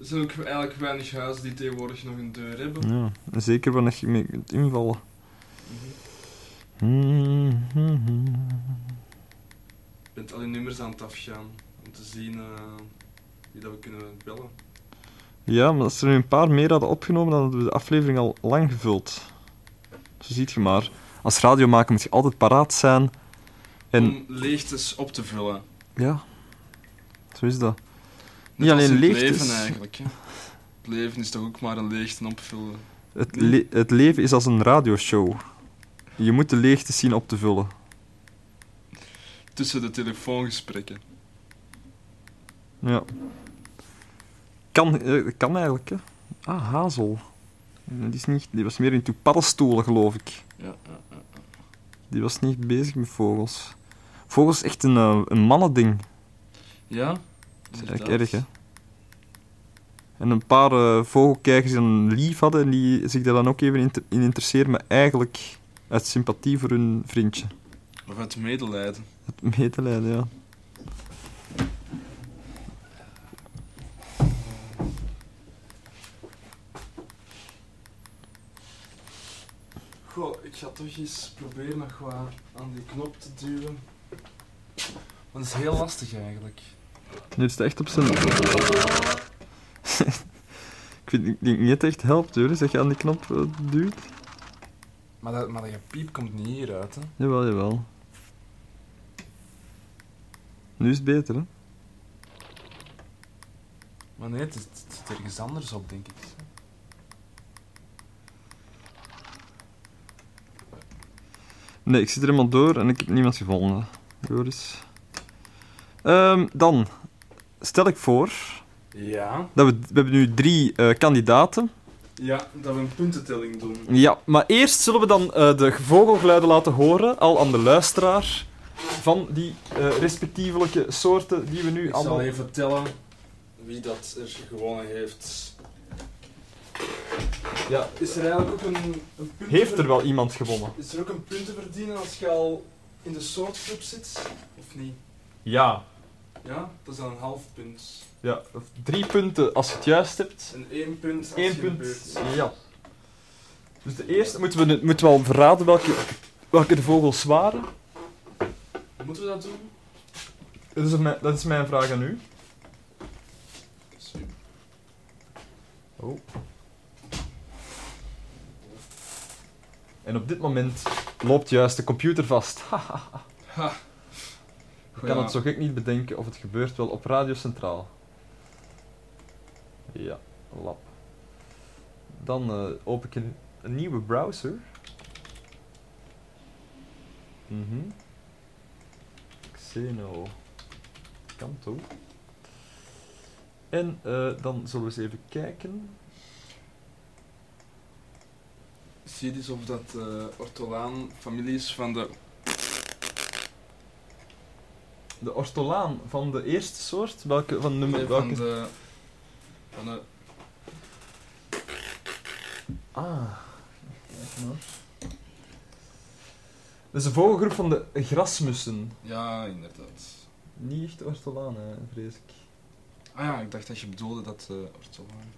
er zijn ook eigenlijk weinig huizen die tegenwoordig nog een deur hebben. Ja, zeker wanneer je mee kunt invallen. Ik ben alle nummers aan het afgaan om te zien eh, wie dat we kunnen bellen. Ja, maar als er nu een paar meer hadden opgenomen, dan hadden we de aflevering al lang gevuld. Zo ziet je maar. Als radiomaker moet je altijd paraat zijn. En Om leegtes op te vullen. ja, zo is dat. Niet alleen in het leven eigenlijk. Hè. Het leven is toch ook maar een leegte opvullen. Het, le- het leven is als een radioshow. Je moet de leegte zien op te vullen. Tussen de telefoongesprekken. Ja. Kan, eh, kan eigenlijk, hè. Ah, hazel. Die, is niet, die was meer into paddenstoelen, geloof ik. Ja, ja, ja. Die was niet bezig met vogels. Vogels is echt een, eh, een mannending. Ja, Dat is erg, hè. En een paar eh, vogelkijkers die een lief hadden en die zich daar dan ook even in, in interesseren, maar eigenlijk uit sympathie voor hun vriendje. Of uit medelijden. Het medelijden, ja. Goh, ik ga toch eens proberen nog wat aan die knop te duwen. Want dat is heel lastig eigenlijk. Nu is het echt op zijn... *laughs* ik, vind, ik denk niet dat het echt helpt, hoor, dat je aan die knop eh, duwt. Maar dat, maar dat piep komt niet hieruit, hè. Jawel, jawel. Nu is het beter, hè? Maar nee, het, het zit ergens anders op, denk ik. Nee, ik zit er helemaal door en ik heb niemand gevonden. Joris. Ehm, dan stel ik voor Ja. dat we, we hebben nu drie eh, kandidaten. Ja, dat we een puntentelling doen. Ja, maar eerst zullen we dan eh, de vogelgeluiden laten horen, al aan de luisteraar, van die eh, respectievelijke soorten die we nu Ik allemaal... zal even tellen wie dat er gewonnen heeft. Ja. Is er eigenlijk ook een, een punt Heeft er wel iemand gewonnen? Is er ook een punt te verdienen als je al in de soortclub zit? Of niet? Ja. Ja, dat is dan een half punt. Ja, of drie punten als je het juist hebt. En één punt als Eén je punt, beurt. ja. Dus de eerste, moeten we, moeten we al verraden welke, welke de vogels waren? Moeten we dat doen? Dat is, mijn, dat is mijn vraag aan u. Oh. En op dit moment loopt juist de computer vast. *laughs* Ha. Ik kan Ja. het zo gek niet bedenken of het gebeurt wel op Radio Centraal. Ja, lap. Dan eh, open ik een, een nieuwe browser. Mhm. Xeno. Kanto. En eh, dan zullen we eens even kijken. Zie je dus of dat eh ortolaan familie is van de... De ortolaan van de eerste soort? Welke, van nummer, Nee, welke? van de... Van de... Ah, kijk maar. Dat is een vogelgroep van de grasmussen. Ja, inderdaad. Niet echt ortolaan, hè, vrees ik. Ah ja, ik dacht dat je bedoelde dat eh ortolaan.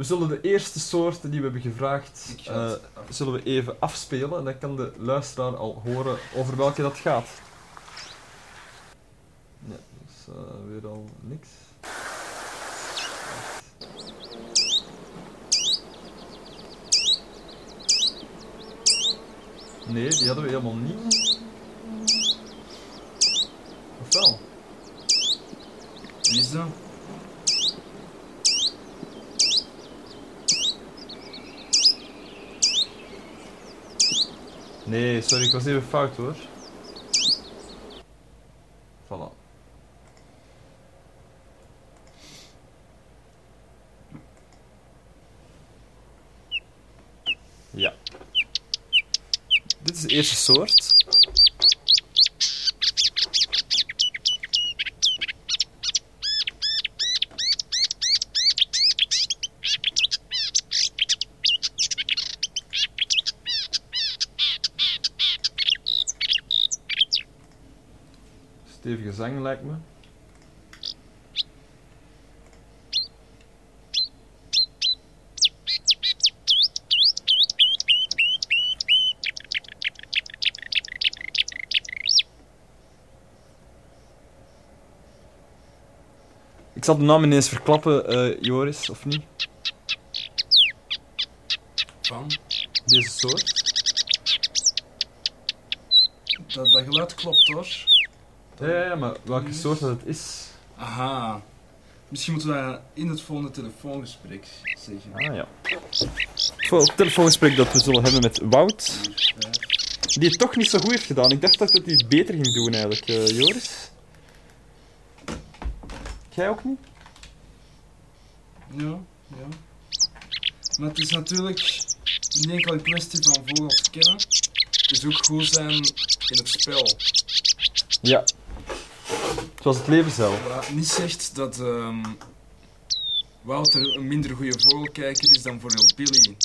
We zullen de eerste soorten die we hebben gevraagd, eh, zullen we even afspelen. En dan kan de luisteraar al horen over welke dat gaat. Ja, dat is eh, weer al niks. Nee, die hadden we helemaal niet. Of wel? Wie is dat? Nee, sorry, ik was even fout hoor. Voilà. Ja. Dit is de eerste soort. Stevige zang lijkt me. Ik zal de naam ineens verklappen, eh, Joris, of niet? Van? Deze soort. Dat, dat geluid klopt hoor. Ja, ja, ja, maar welke soort dat het is. Aha. Misschien moeten we dat in het volgende telefoongesprek zeggen. Ah ja. Het telefoongesprek dat we zullen hebben met Wout. Die het toch niet zo goed heeft gedaan. Ik dacht dat hij het beter ging doen eigenlijk, eh, Joris. Jij ook niet? Ja, ja. Maar het is natuurlijk niet enkel een kwestie van vogels kennen. Het is ook goed zijn in het spel. Ja. Zoals het leven zelf. Wat niet zegt dat ehm, Wouter een minder goede vogelkijker is dan bijvoorbeeld Billy.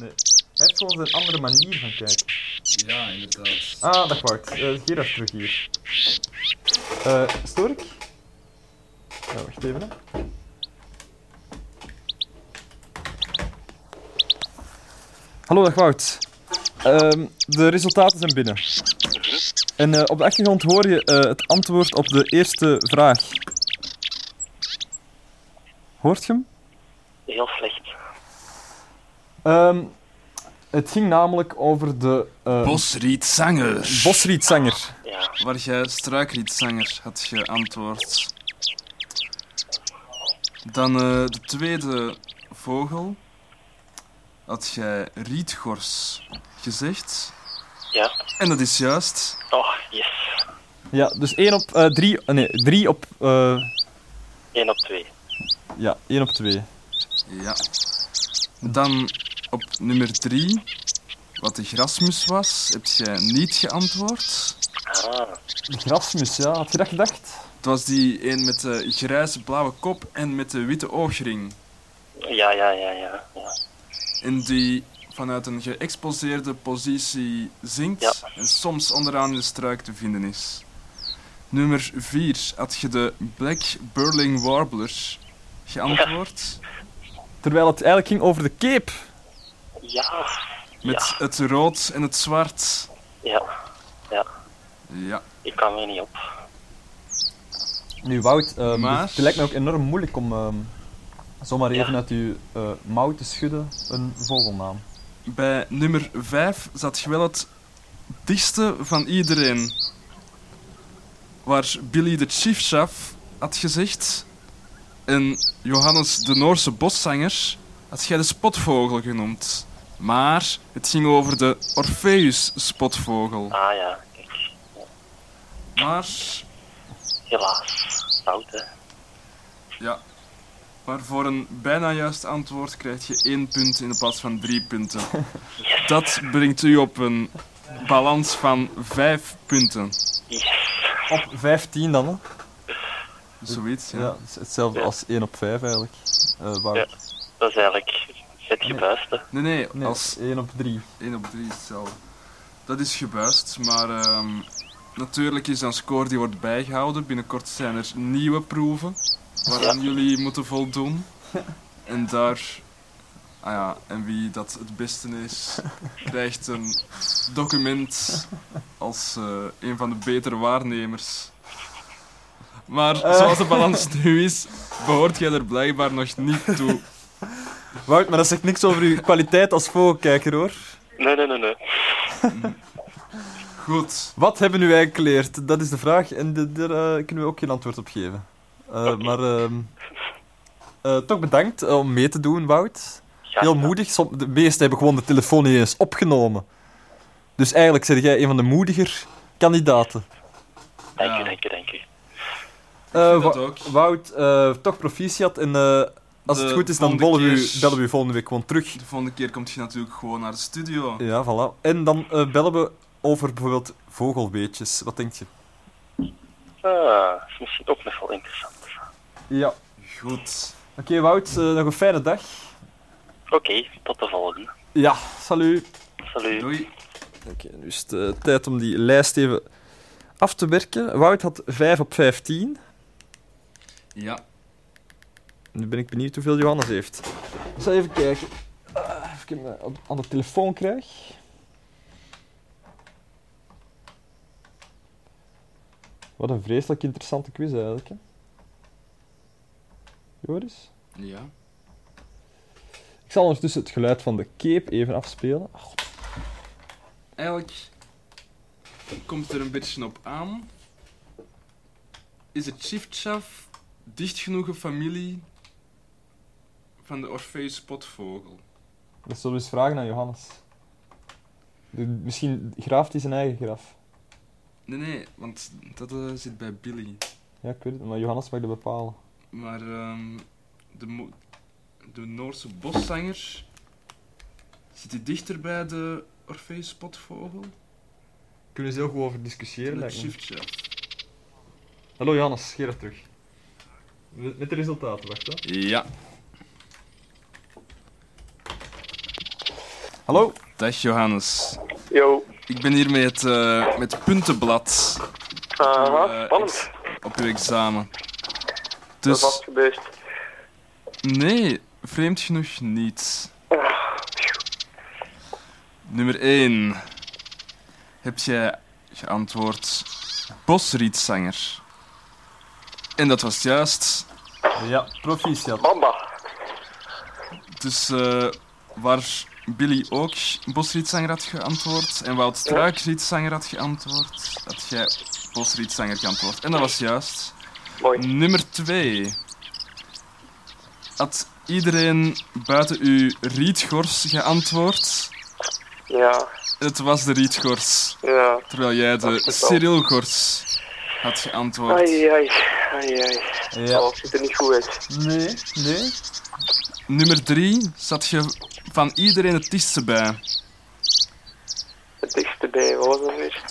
Nee. Hij heeft gewoon een andere manier van kijken. Ja, inderdaad. Ah, dag Wout. Uh, Gerard terug hier. Eh, stoor ik? Ja, wacht even. Hè. Hallo, dag Wout. Ehm, de resultaten zijn binnen. En eh, op de achtergrond hoor je eh, het antwoord op de eerste vraag. Hoort je hem? Heel slecht. Ehm, het ging namelijk over de... eh, Bosrietzanger. Bosrietzanger. Ja. Waar jij struikrietzanger had geantwoord. Dan eh, de tweede vogel. Had jij rietgors gezegd. Ja. En dat is juist. Oh, yes. Ja, dus 1 op eh 3... nee, 3 op... eh 1 op 2. ja, 1 op 2. Ja. Dan op nummer drie, wat de grasmus was, heb jij niet geantwoord. Ah. De grasmus, ja. Had je dat gedacht? Het was die een met de grijze blauwe kop en met de witte oogring. Ja, ja, ja, ja. ja. En die vanuit een geëxposeerde positie zingt en soms onderaan in de struik te vinden is. Nummer 4 had je de Black Burling Warbler geantwoord. Terwijl het eigenlijk ging over de cape. Ja. Met het rood en het zwart. Ja. Ja. Ja. Ik kan er niet op. Nu, Wout, Maar- het lijkt me ook enorm moeilijk om ehm, zomaar even uit uw eh, mouw te schudden een vogelnaam. Bij nummer 5 zat je wel het dichtste van iedereen. Waar Billy de Chiefchef had gezegd. En Johannes de Noorse boszanger had jij de spotvogel genoemd. Maar het ging over de Orpheus-spotvogel. Ah ja, kijk. Maar, Helaas. Fout, hè. ja. Maar voor een bijna juist antwoord krijg je één punt in plaats van drie punten. *laughs* Dat brengt u op een balans van vijf punten. Op 15 dan, hè? Zoiets, ja. Ja, het is hetzelfde als 1 op 5 eigenlijk. Eh Wout. Ja. Dat is eigenlijk het gebuist, hè. Nee, nee, Nee, als 1 op 3. 1 op 3 is hetzelfde. Dat is gebuist, maar ehm, natuurlijk is een score die wordt bijgehouden. Binnenkort zijn er nieuwe proeven waaraan jullie moeten voldoen. En daar, ah ja, en wie dat het beste is, krijgt een document als eh, een van de betere waarnemers. Maar Eh. zoals de balans nu is, behoort jij er blijkbaar nog niet toe. Wout, maar dat zegt niks over uw kwaliteit als vogelkijker, hoor. Nee, nee, nee, nee. Goed. Wat hebben we eigenlijk geleerd? Dat is de vraag en de- daar eh, kunnen we ook geen antwoord op geven. Eh, Maar ehm, eh, toch bedankt om mee te doen, Wout. Heel moedig. Som- De meesten hebben gewoon de telefoon niet eens opgenomen. Dus eigenlijk zeg jij een van de moediger kandidaten. Dank u, dank u, dank u. Eh, dat ook. Wout, eh, toch proficiat. En eh, als het goed is, dan bellen we, u, keer- bellen we u volgende week gewoon terug. De volgende keer komt je natuurlijk gewoon naar de studio. Ja, voilà. En dan eh, bellen we over bijvoorbeeld vogelweetjes. Wat denk je? Ah, is misschien ook nog wel interessant. Ja. Goed. Oké, Wout, eh, nog een fijne dag. Oké, tot de volgende. Ja, salut. Salut. Doei. Oké, nu is het eh, tijd om die lijst even af te werken. Wout had 5 op 15. Ja. Nu ben ik benieuwd hoeveel Johannes heeft. Ik zal even kijken. Ah, Of ik hem aan de telefoon krijg. Wat een vreselijk interessante quiz eigenlijk. Hè? Joris? Ja. Ik zal ondertussen het geluid van de cape even afspelen. Ah. Eigenlijk komt er een beetje op aan. Is het chifchaf dicht genoeg een familie van de Orpheus spotvogel? Dat zullen we eens vragen aan Johannes. De- Misschien graaft hij zijn eigen graf. Nee, nee, want dat eh, zit bij Billy. Ja, ik weet het, maar Johannes mag dat bepalen. Maar ehm, de, de Noorse boszanger zit hij dichter bij de Orpheus spotvogel? Kunnen ze heel goed over discussiëren, lijkt me. Hallo Johannes, Gerard terug. Met de resultaten, wacht hè. Ja. Hallo. Dag Johannes. Yo. Ik ben hier met het, eh, met het puntenblad. Aha, Eh, spannend. Op uw examen. Dus... Vast gebeurd. nee, vreemd genoeg niet. Nummer 1. Heb jij geantwoord bosrietzanger? En dat was juist. Ja, proficiat. Bamba. Dus eh, waar Billy ook bosrietzanger had geantwoord en Wout Struikrietzanger had geantwoord, had jij bosrietzanger geantwoord. En dat was juist. Mooi. Nummer 2. Had iedereen buiten uw rietgors geantwoord? Ja. Het was de rietgors. Ja. Terwijl jij de. Cyrilgors had geantwoord. Ai, ai, ai, ai. Ja. Oh, ziet er niet goed uit. Nee, nee. Nummer 3 zat je van iedereen het dichtste bij. Het dichtste bij, wat was dat weer?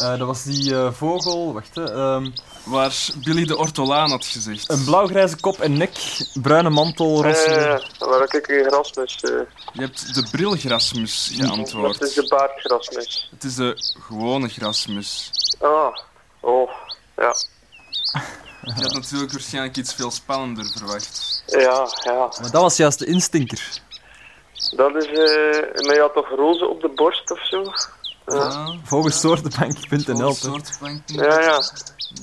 Eh, dat was die eh, vogel, wacht hè. ehm, Waar Billy de Ortolaan had gezegd. een blauwgrijze kop en nek, bruine mantel, roze... Eh, waar ik een grasmus. eh Je hebt de brilgrasmus geantwoord. dat is de baardgrasmus. Het is de gewone grasmus. Ah, oh, ja. Je had natuurlijk waarschijnlijk iets veel spannender verwacht. Ja, ja. Maar dat was juist de instinker. Dat is, eh, maar je had toch rozen op de borst of zo? Ja, Volgens soortenbank.nl. ja. ja.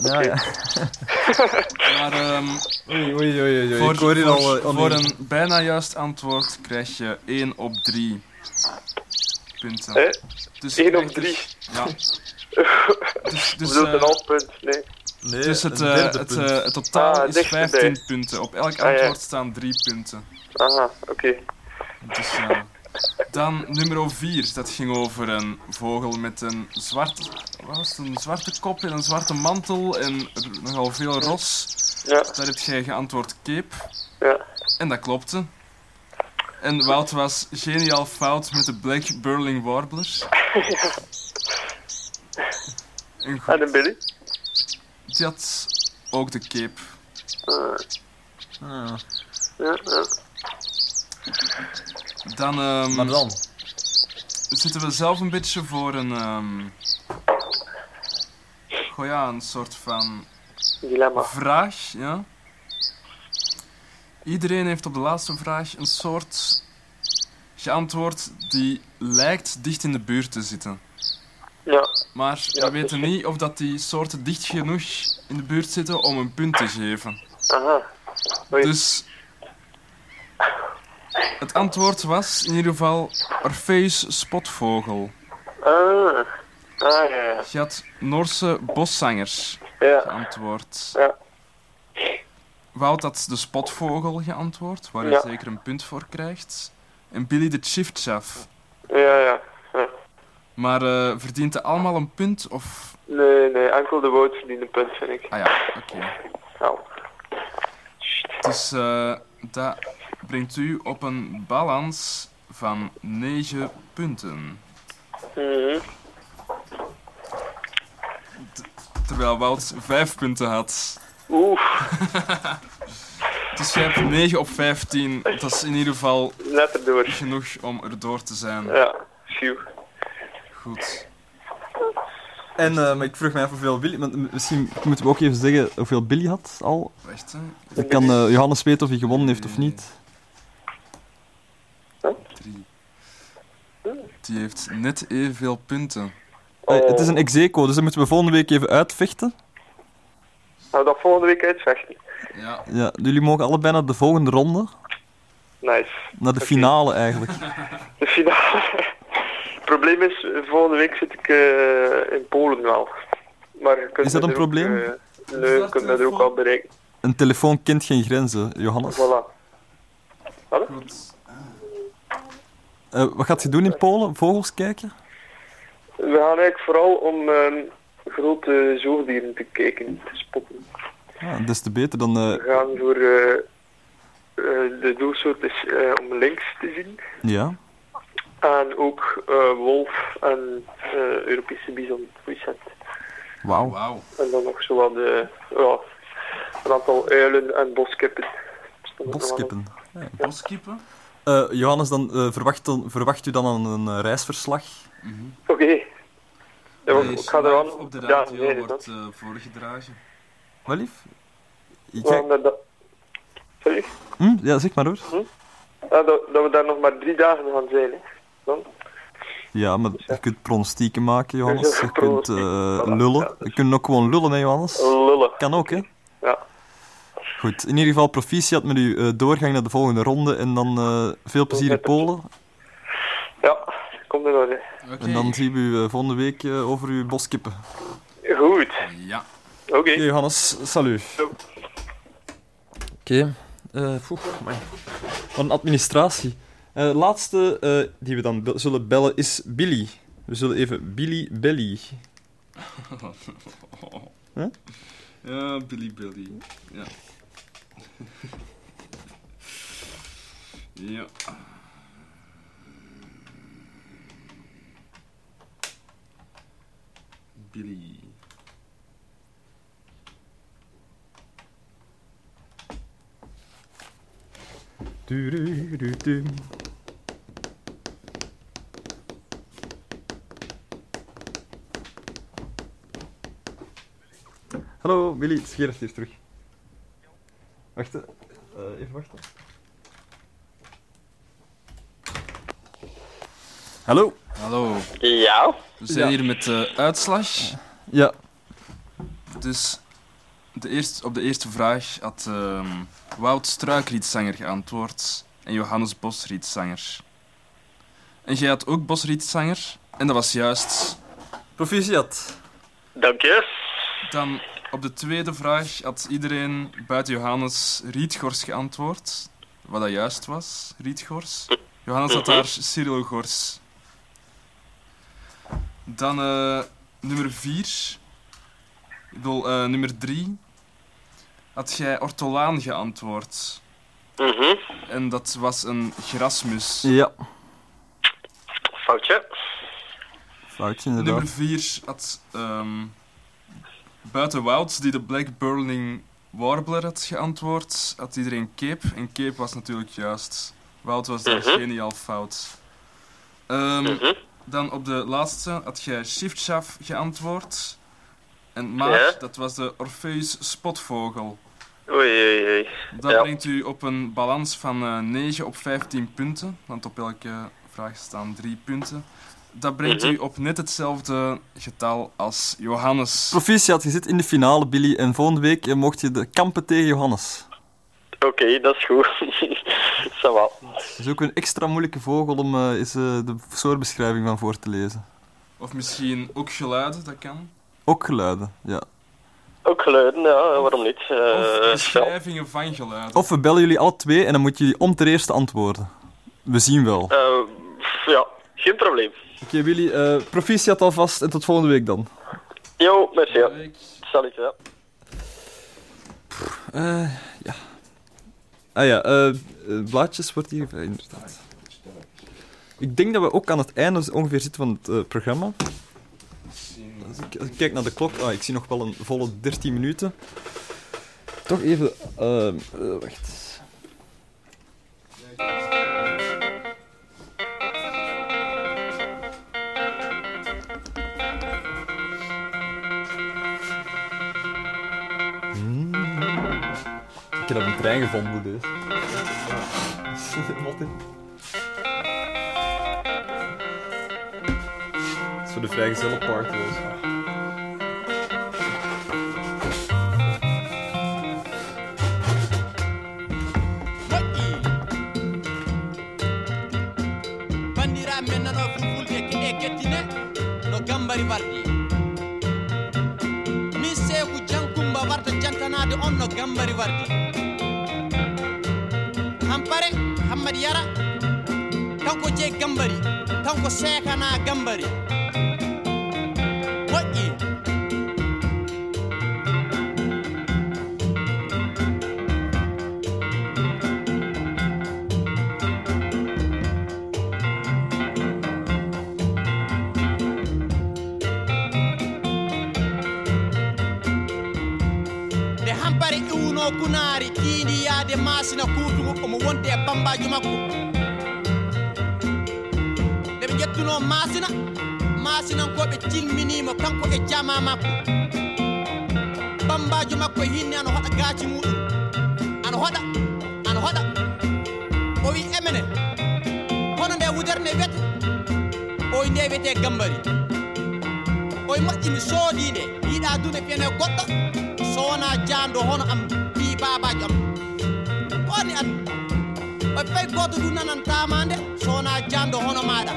Ja, ja. *laughs* Maar ehm, Oei, oei, oei, oei. voor, Ik hoor hier voor, al... eh, voor een bijna juist antwoord krijg je 1 op 3 punten. Eh? Dus 1 op echt- 3. Ja. *laughs* Dus, dus, Bedoelt een eh, half punt, nee. Nee, dus het, een derde het, het totaal Ah, is dichterbij. 15 punten. Op elk Ah, ja. antwoord staan 3 punten. Aha, oké. Dus, eh, dan nummer 4. Dat ging over een vogel met een zwarte, wat was het, een zwarte kop en een zwarte mantel en nogal veel ros. Ja. Daar heb jij geantwoord cape. Ja. En dat klopte. En Wout was geniaal fout met de Black Burling Warbler. *laughs* ja. En goed, En de Billy? die had ook de cape. Ah, Ah. ja, ja. Dan, ehm, Maar dan? zitten we zelf een beetje voor een... ehm goh ja, een soort van Dilemma. vraag. Ja. Iedereen heeft op de laatste vraag een soort geantwoord die lijkt dicht in de buurt te zitten. Ja. Maar Ja, we weten niet of dat die soorten dicht genoeg in de buurt zitten om een punt te geven. Aha. Oei. Dus het antwoord was in ieder geval Orpheus spotvogel. Ah. Ah, ja, ja. Je had Noorse boszangers Ja. geantwoord. Ja. Wout had de spotvogel geantwoord, waar je Ja. zeker een punt voor krijgt. En Billy de chiftchaf. Ja, ja. ja. Maar eh, verdient hij allemaal een punt of... Nee, nee, enkel de woord verdient een punt, vind ik. Ah ja, oké. Nou. Dus dat brengt u op een balans van 9 punten. Mhm. Terwijl Wout 5 punten had. Oeh. *laughs* Dus jij hebt 9 op 15. Dat is in ieder geval Net erdoor. genoeg om erdoor te zijn. Ja, phew. Goed. En eh, maar ik vroeg mij af hoeveel Billy... Want misschien moeten we ook even zeggen hoeveel Billy had al. Wacht, hè. Dan kan eh, Johannes weten of hij gewonnen heeft of niet. Drie. Die heeft net evenveel punten. Eh, het is een execo, dus dat moeten we volgende week even uitvechten. Gaan we dat volgende week uitvechten? Ja. Ja, jullie mogen allebei naar de volgende ronde. Nice. Naar de finale eigenlijk. *laughs* *laughs* De finale. Het probleem is, eh, volgende week zit ik eh, in Polen wel. Maar je kunt Is dat me een er ook, probleem? eh, nee, je kunt mij er ook al bereiken. Een telefoon kent geen grenzen, Johannes. Voilà. Goed. Eh, wat gaat je doen in Polen? Vogels kijken? We gaan eigenlijk vooral om ehm, grote zoogdieren te kijken, te spotten. Ja, des te beter dan... eh, We gaan voor... eh, eh, de doelsoort is eh, om links te zien. ja. En ook eh, wolf en eh, Europese bison. Wauw. Wauw. En dan nog zo wat ja, een aantal uilen en boskippen. Boskippen. Boskippen? Eh, Johannes, dan, eh, verwacht, dan, verwacht u dan een, een eh, reisverslag? Oké. Ja, ik ga er op de ja, radio nee, wordt eh, voorgedragen. Wat lief? Ik Ja, ga- dat, dat... Sorry? Hm? Ja, zeg maar hoor. Ja, dat, dat we daar nog maar drie dagen gaan zijn. Hè. Dan. Ja, maar je kunt pronostieken maken, Johannes. Je kunt eh, lullen. Je kunt ook gewoon lullen, hè, Johannes? Lullen. Kan ook, hè? Ja. Goed, in ieder geval proficiat met uw eh, doorgang naar de volgende ronde. En dan eh, veel plezier in Polen. Ja, komt er hè. En dan zien we u eh, volgende week over uw boskippen. Goed. Ja. Oké. Johannes, salut. Oké. eh poeh, amai. Wat een administratie. Eh, laatste eh, die we dan be- zullen bellen is Billy. We zullen even Billy Belly. *laughs* Huh? Ja, Billy Billy. Ja. *laughs* ja. Billy. Du-du-du-du. Hallo, Billy, het is Gerard hier terug. Wacht. Eh, even wachten. Hallo. Hallo. Ja? We zijn Ja. hier met de uitslag. Ja. Dus de eerste, op de eerste vraag had ehm, Wout Struikrietzanger geantwoord en Johannes Bosrietzanger. En jij had ook Bosrietzanger en dat was juist. Proficiat. Dank je. Dan op de tweede vraag had iedereen buiten Johannes Rietgors geantwoord. Wat dat juist was, Rietgors. Johannes had daar Cyril Gors. Dan eh, nummer vier. Ik bedoel, eh, nummer drie. Had jij ortolaan geantwoord. Mhm. En dat was een Grasmus. Ja. Foutje. Foutje, inderdaad. Nummer 4 had ehm, buiten Wout, die de Black Burning Warbler had geantwoord, had iedereen Cape. En Cape was natuurlijk juist. Wout was daar Mhm. geniaal fout. Ehm, Dan op de laatste had jij Shiftshaft geantwoord. En maar, Ja. dat was de Orpheus Spotvogel. Oei, oei, oei. Dat Ja. brengt u op een balans van eh 9 op 15 punten, want op elke vraag staan 3 punten. Dat brengt Mhm. u op net hetzelfde getal als Johannes. Proficiat, je zit in de finale, Billy. En volgende week eh, mocht je de kampen tegen Johannes. Oké, dat is goed. *laughs* Ça va. Dat is ook een extra moeilijke vogel om eh, eens, eh, de soortbeschrijving van voor te lezen. Of misschien ook geluiden, dat kan. Ook geluiden, ja. Ook geluiden, ja, waarom niet? Of Eh beschrijvingen van geluiden. Of we bellen jullie alle twee en dan moet jullie om ter eerste antwoorden. We zien wel. Oké, geen probleem. Willy, eh proficiat alvast en tot volgende week dan. Jo, merci. Ja. Salut, ja. Eh, ja. Ah ja, eh, eh, blaadjes wordt hier... inderdaad. Ik denk dat we ook aan het einde ongeveer zitten van het eh, programma. Als ik, als ik kijk naar de klok, ah, ik zie nog wel een volle 13 minuten. Toch even... wacht. Dat een trein gevonden is. Wat in? Dat is voor de vrijgezellenparty was. gambari wardi mi seeku jankumba warta jantanade on no gambari wardi hammadi yara kanko je gambari kanko gambari. Kunaari yaade masina kuutugo omo wonde e bambajo makko nde ɓe ƴettuno masina masinankoɓe tilminimo kanko e jama makko bambajo makko hinne ana hoɗa gaaci muɗum ana hoɗa ana hoɗa o wi emene hono nde wudere nde wiyete o wi nde wiyete gambari. O wi moƴƴi mi soodi nde dune fiyane goɗɗo so wona jando hono am ɓi babajo am o fay goto ɗum nanantama nde so wona jando hono maɗa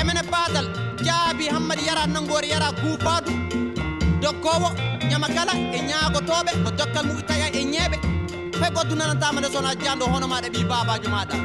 emene badal jaabi hammadi yara nangore yara guufadu dokkowo ñama kala e ñagotoɓe ko dokkal mum taƴa e ñeeɓe fay goto ɗum nanantama nde so wona jando hono maɗa ɓi babajo maɗa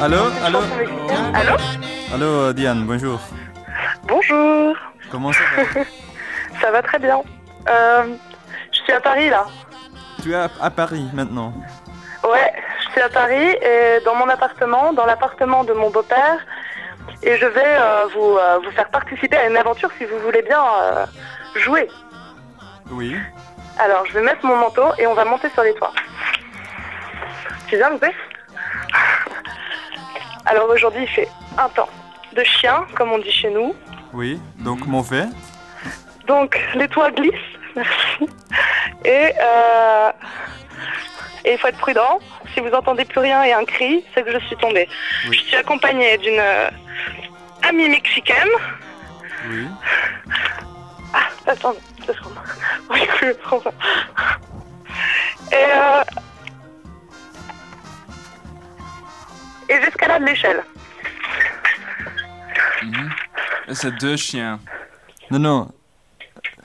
Allô, allô. Allô Allô, euh, Diane, bonjour. Bonjour. Comment ça va *laughs* Ça va très bien. Euh, je suis à Paris là. Tu es à, à Paris maintenant. Ouais, je suis à Paris et dans mon appartement, dans l'appartement de mon beau-père. Et je vais euh, vous, euh, vous faire participer à une aventure si vous voulez bien jouer. Oui. Alors, je vais mettre mon manteau et on va monter sur les toits. Tu viens, Loupé? Alors aujourd'hui, il fait un temps de chien, comme on dit chez nous. Oui, donc mauvais. Donc, les toits glissent, merci. Et, euh, et il faut être prudent. Si vous entendez plus rien et un cri, c'est que je suis tombée. Je suis accompagnée d'une euh, amie mexicaine. Oui. Ah, attends, deux secondes. *laughs* Et, euh, et j'escalade l'échelle. Mhm. Et c'est deux chiens. Non, non.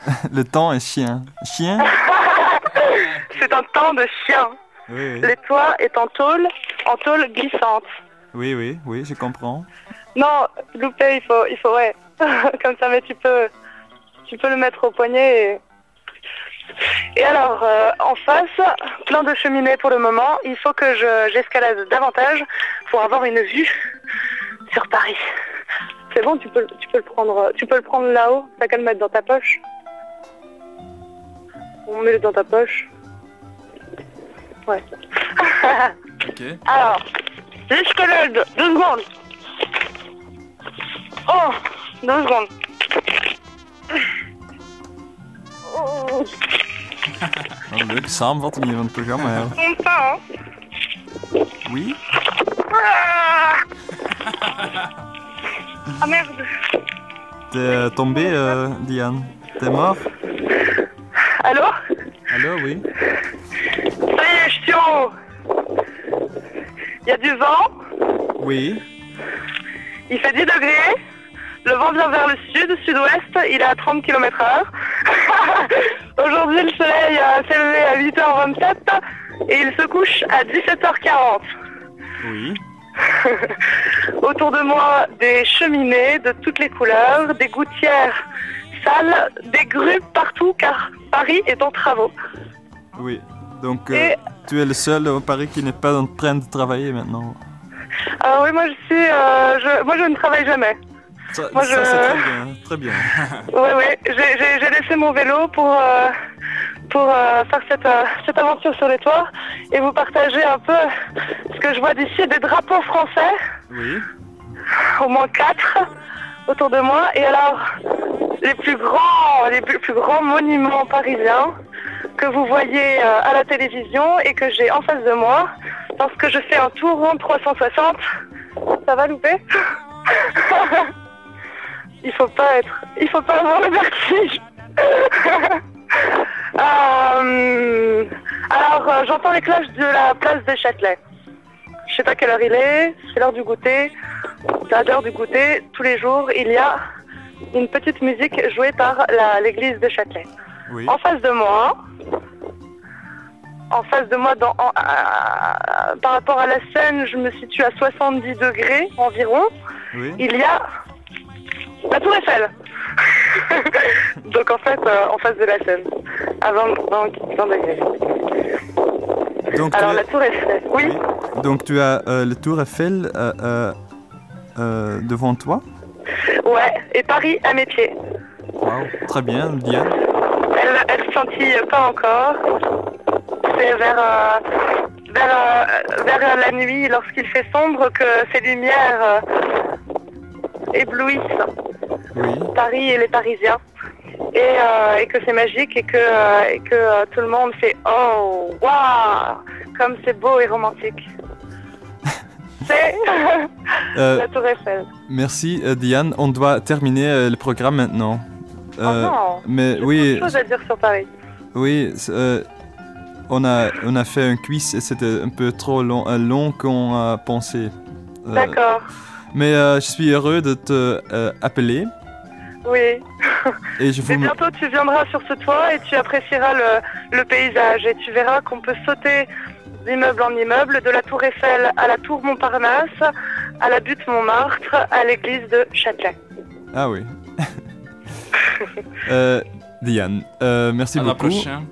*laughs* Le temps est chien. Chien *laughs* C'est un temps de chien. Oui, oui. Les toits est en tôle, en tôle glissante. Oui, oui, oui, je comprends. Non, loupé, il faut, il faut, ouais. *laughs* Comme ça, mais tu peux, tu peux le mettre au poignet. Et, alors, euh, en face, plein de cheminées pour le moment. Il faut que je, j'escalade davantage pour avoir une vue sur Paris. C'est bon, tu peux, tu peux le prendre, tu peux le prendre là-haut. T'as qu'à le mettre dans ta poche. On met le dans ta poche. Ouais. *laughs* Ok. Alors, l'escalade, deux secondes. Oh, deux secondes. Oh, Wat een leuke samenvatting hier van het programma. Ja. hein. Oui Ah, Ah, merde. T'es tombé, euh, Diane T'es mort? Allô? Allô, oui Ça y est, je suis en haut. Il y a du vent, Oui. il fait 10 degrés. Le vent vient vers le sud, sud-ouest, il est à 30 km heure. Aujourd'hui, le soleil euh, s'est levé à 8h27 et il se couche à 17h40. Oui. *laughs* Autour de moi, des cheminées de toutes les couleurs, des gouttières sales, des grues partout car Paris est en travaux. Oui. Donc, euh, Et- tu es le seul au Paris qui n'est pas en train de travailler maintenant. Ah oui, moi je suis, euh, je, moi je ne travaille jamais. Ça, Moi, ça, je- c'est très bien. Très bien. *laughs* Oui, oui, j'ai- laissé mon vélo pour, euh, pour euh, faire cette, euh, cette aventure sur les toits et vous partager un peu ce que je vois d'ici, des drapeaux français, Oui. au moins quatre autour de moi. Et alors, les plus grands, les plus, plus grands monuments parisiens que vous voyez à la télévision et que j'ai en face de moi lorsque je fais un tour rond 360. Ça va louper *laughs* Il faut pas être, il faut pas avoir le vertige. *laughs* Euh, alors, euh, j'entends les cloches de la place des Châtelet. Je sais pas quelle heure il est, c'est l'heure du goûter. C'est à l'heure du goûter, tous les jours, il y a une petite musique jouée par l'église de Châtelet. Oui. En face de moi, en face de moi, dans, en- à- par rapport à la scène, je me situe à 70 degrés environ. Oui. Il y a la Tour Eiffel. *laughs* Donc en fait, euh, en face de la scène, à 20, 20 20 degrés. Donc, Alors tu, la Tour Eiffel, oui. donc tu as euh, le Tour Eiffel euh, devant toi Ouais, et Paris à mes pieds. Wow. Très bien, Diane. Elle, elle scintille pas encore. C'est vers, vers, vers la nuit, lorsqu'il fait sombre, que ces lumières euh, Paris et les Parisiens. Et, euh, et que c'est magique et que, euh, et que euh, tout le monde fait Oh, waouh Comme c'est beau et romantique. *laughs* c'est *laughs* la Tour Eiffel. Merci, Diane. On doit terminer le programme maintenant. oh non mais oui, choses à dire sur Paris. oui, on a on a fait un quiz et c'était un peu trop long, long qu'on a pensé. Euh, D'accord. Mais euh, je suis heureux de te euh, appeler Oui. et je *laughs* vous Et bientôt, tu viendras sur ce toit et tu apprécieras le, le paysage et tu verras qu'on peut sauter d'immeuble en immeuble, de la Tour Eiffel à la Tour Montparnasse, à la butte Montmartre, à l'église de Châtelet. Ah oui. *laughs* *laughs* Euh, Diane, euh, merci À la beaucoup. prochaine.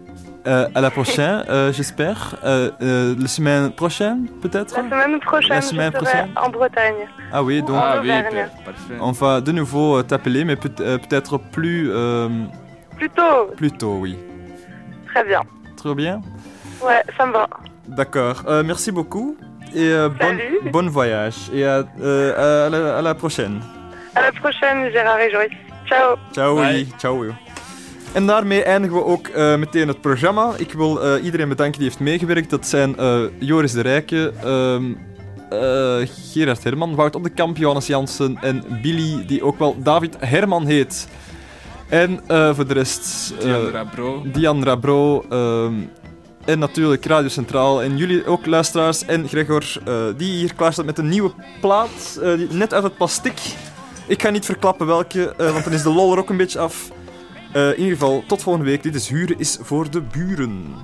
Euh, à la prochaine, euh, j'espère. Euh, euh, la semaine prochaine, peut-être? La semaine prochaine, La semaine je prochaine en Bretagne. Ah oui, donc Ah oui, on va de nouveau t'appeler, mais peut- peut-être plus, euh, Plus tôt, plus tôt, oui. très bien. Très bien. Ouais, ça me va. D'accord. Euh, merci beaucoup et euh, bon, voyage. Et à, euh, à la, à la prochaine. À la prochaine, Gérard et Joyce. Ciao. Ciao. Willy. Ciao. En daarmee eindigen we ook eh, meteen het programma. Ik wil eh, iedereen bedanken die heeft meegewerkt. Dat zijn eh, Joris de Rijke, ehm, eh, Gerard Herman, Wout op de Kamp, Johannes Jansen en Billy, die ook wel David Herman heet. En voor de rest... Diane Rabro. Diane Rabro. ehm, en natuurlijk Radio Centraal. En jullie ook, luisteraars. En Gregor, die hier klaar staat met een nieuwe plaat. net uit het plastic. Ik ga niet verklappen welke, want dan is de lol er ook een beetje af. Eh, in ieder geval, tot volgende week. Dit is Huren is voor de buren.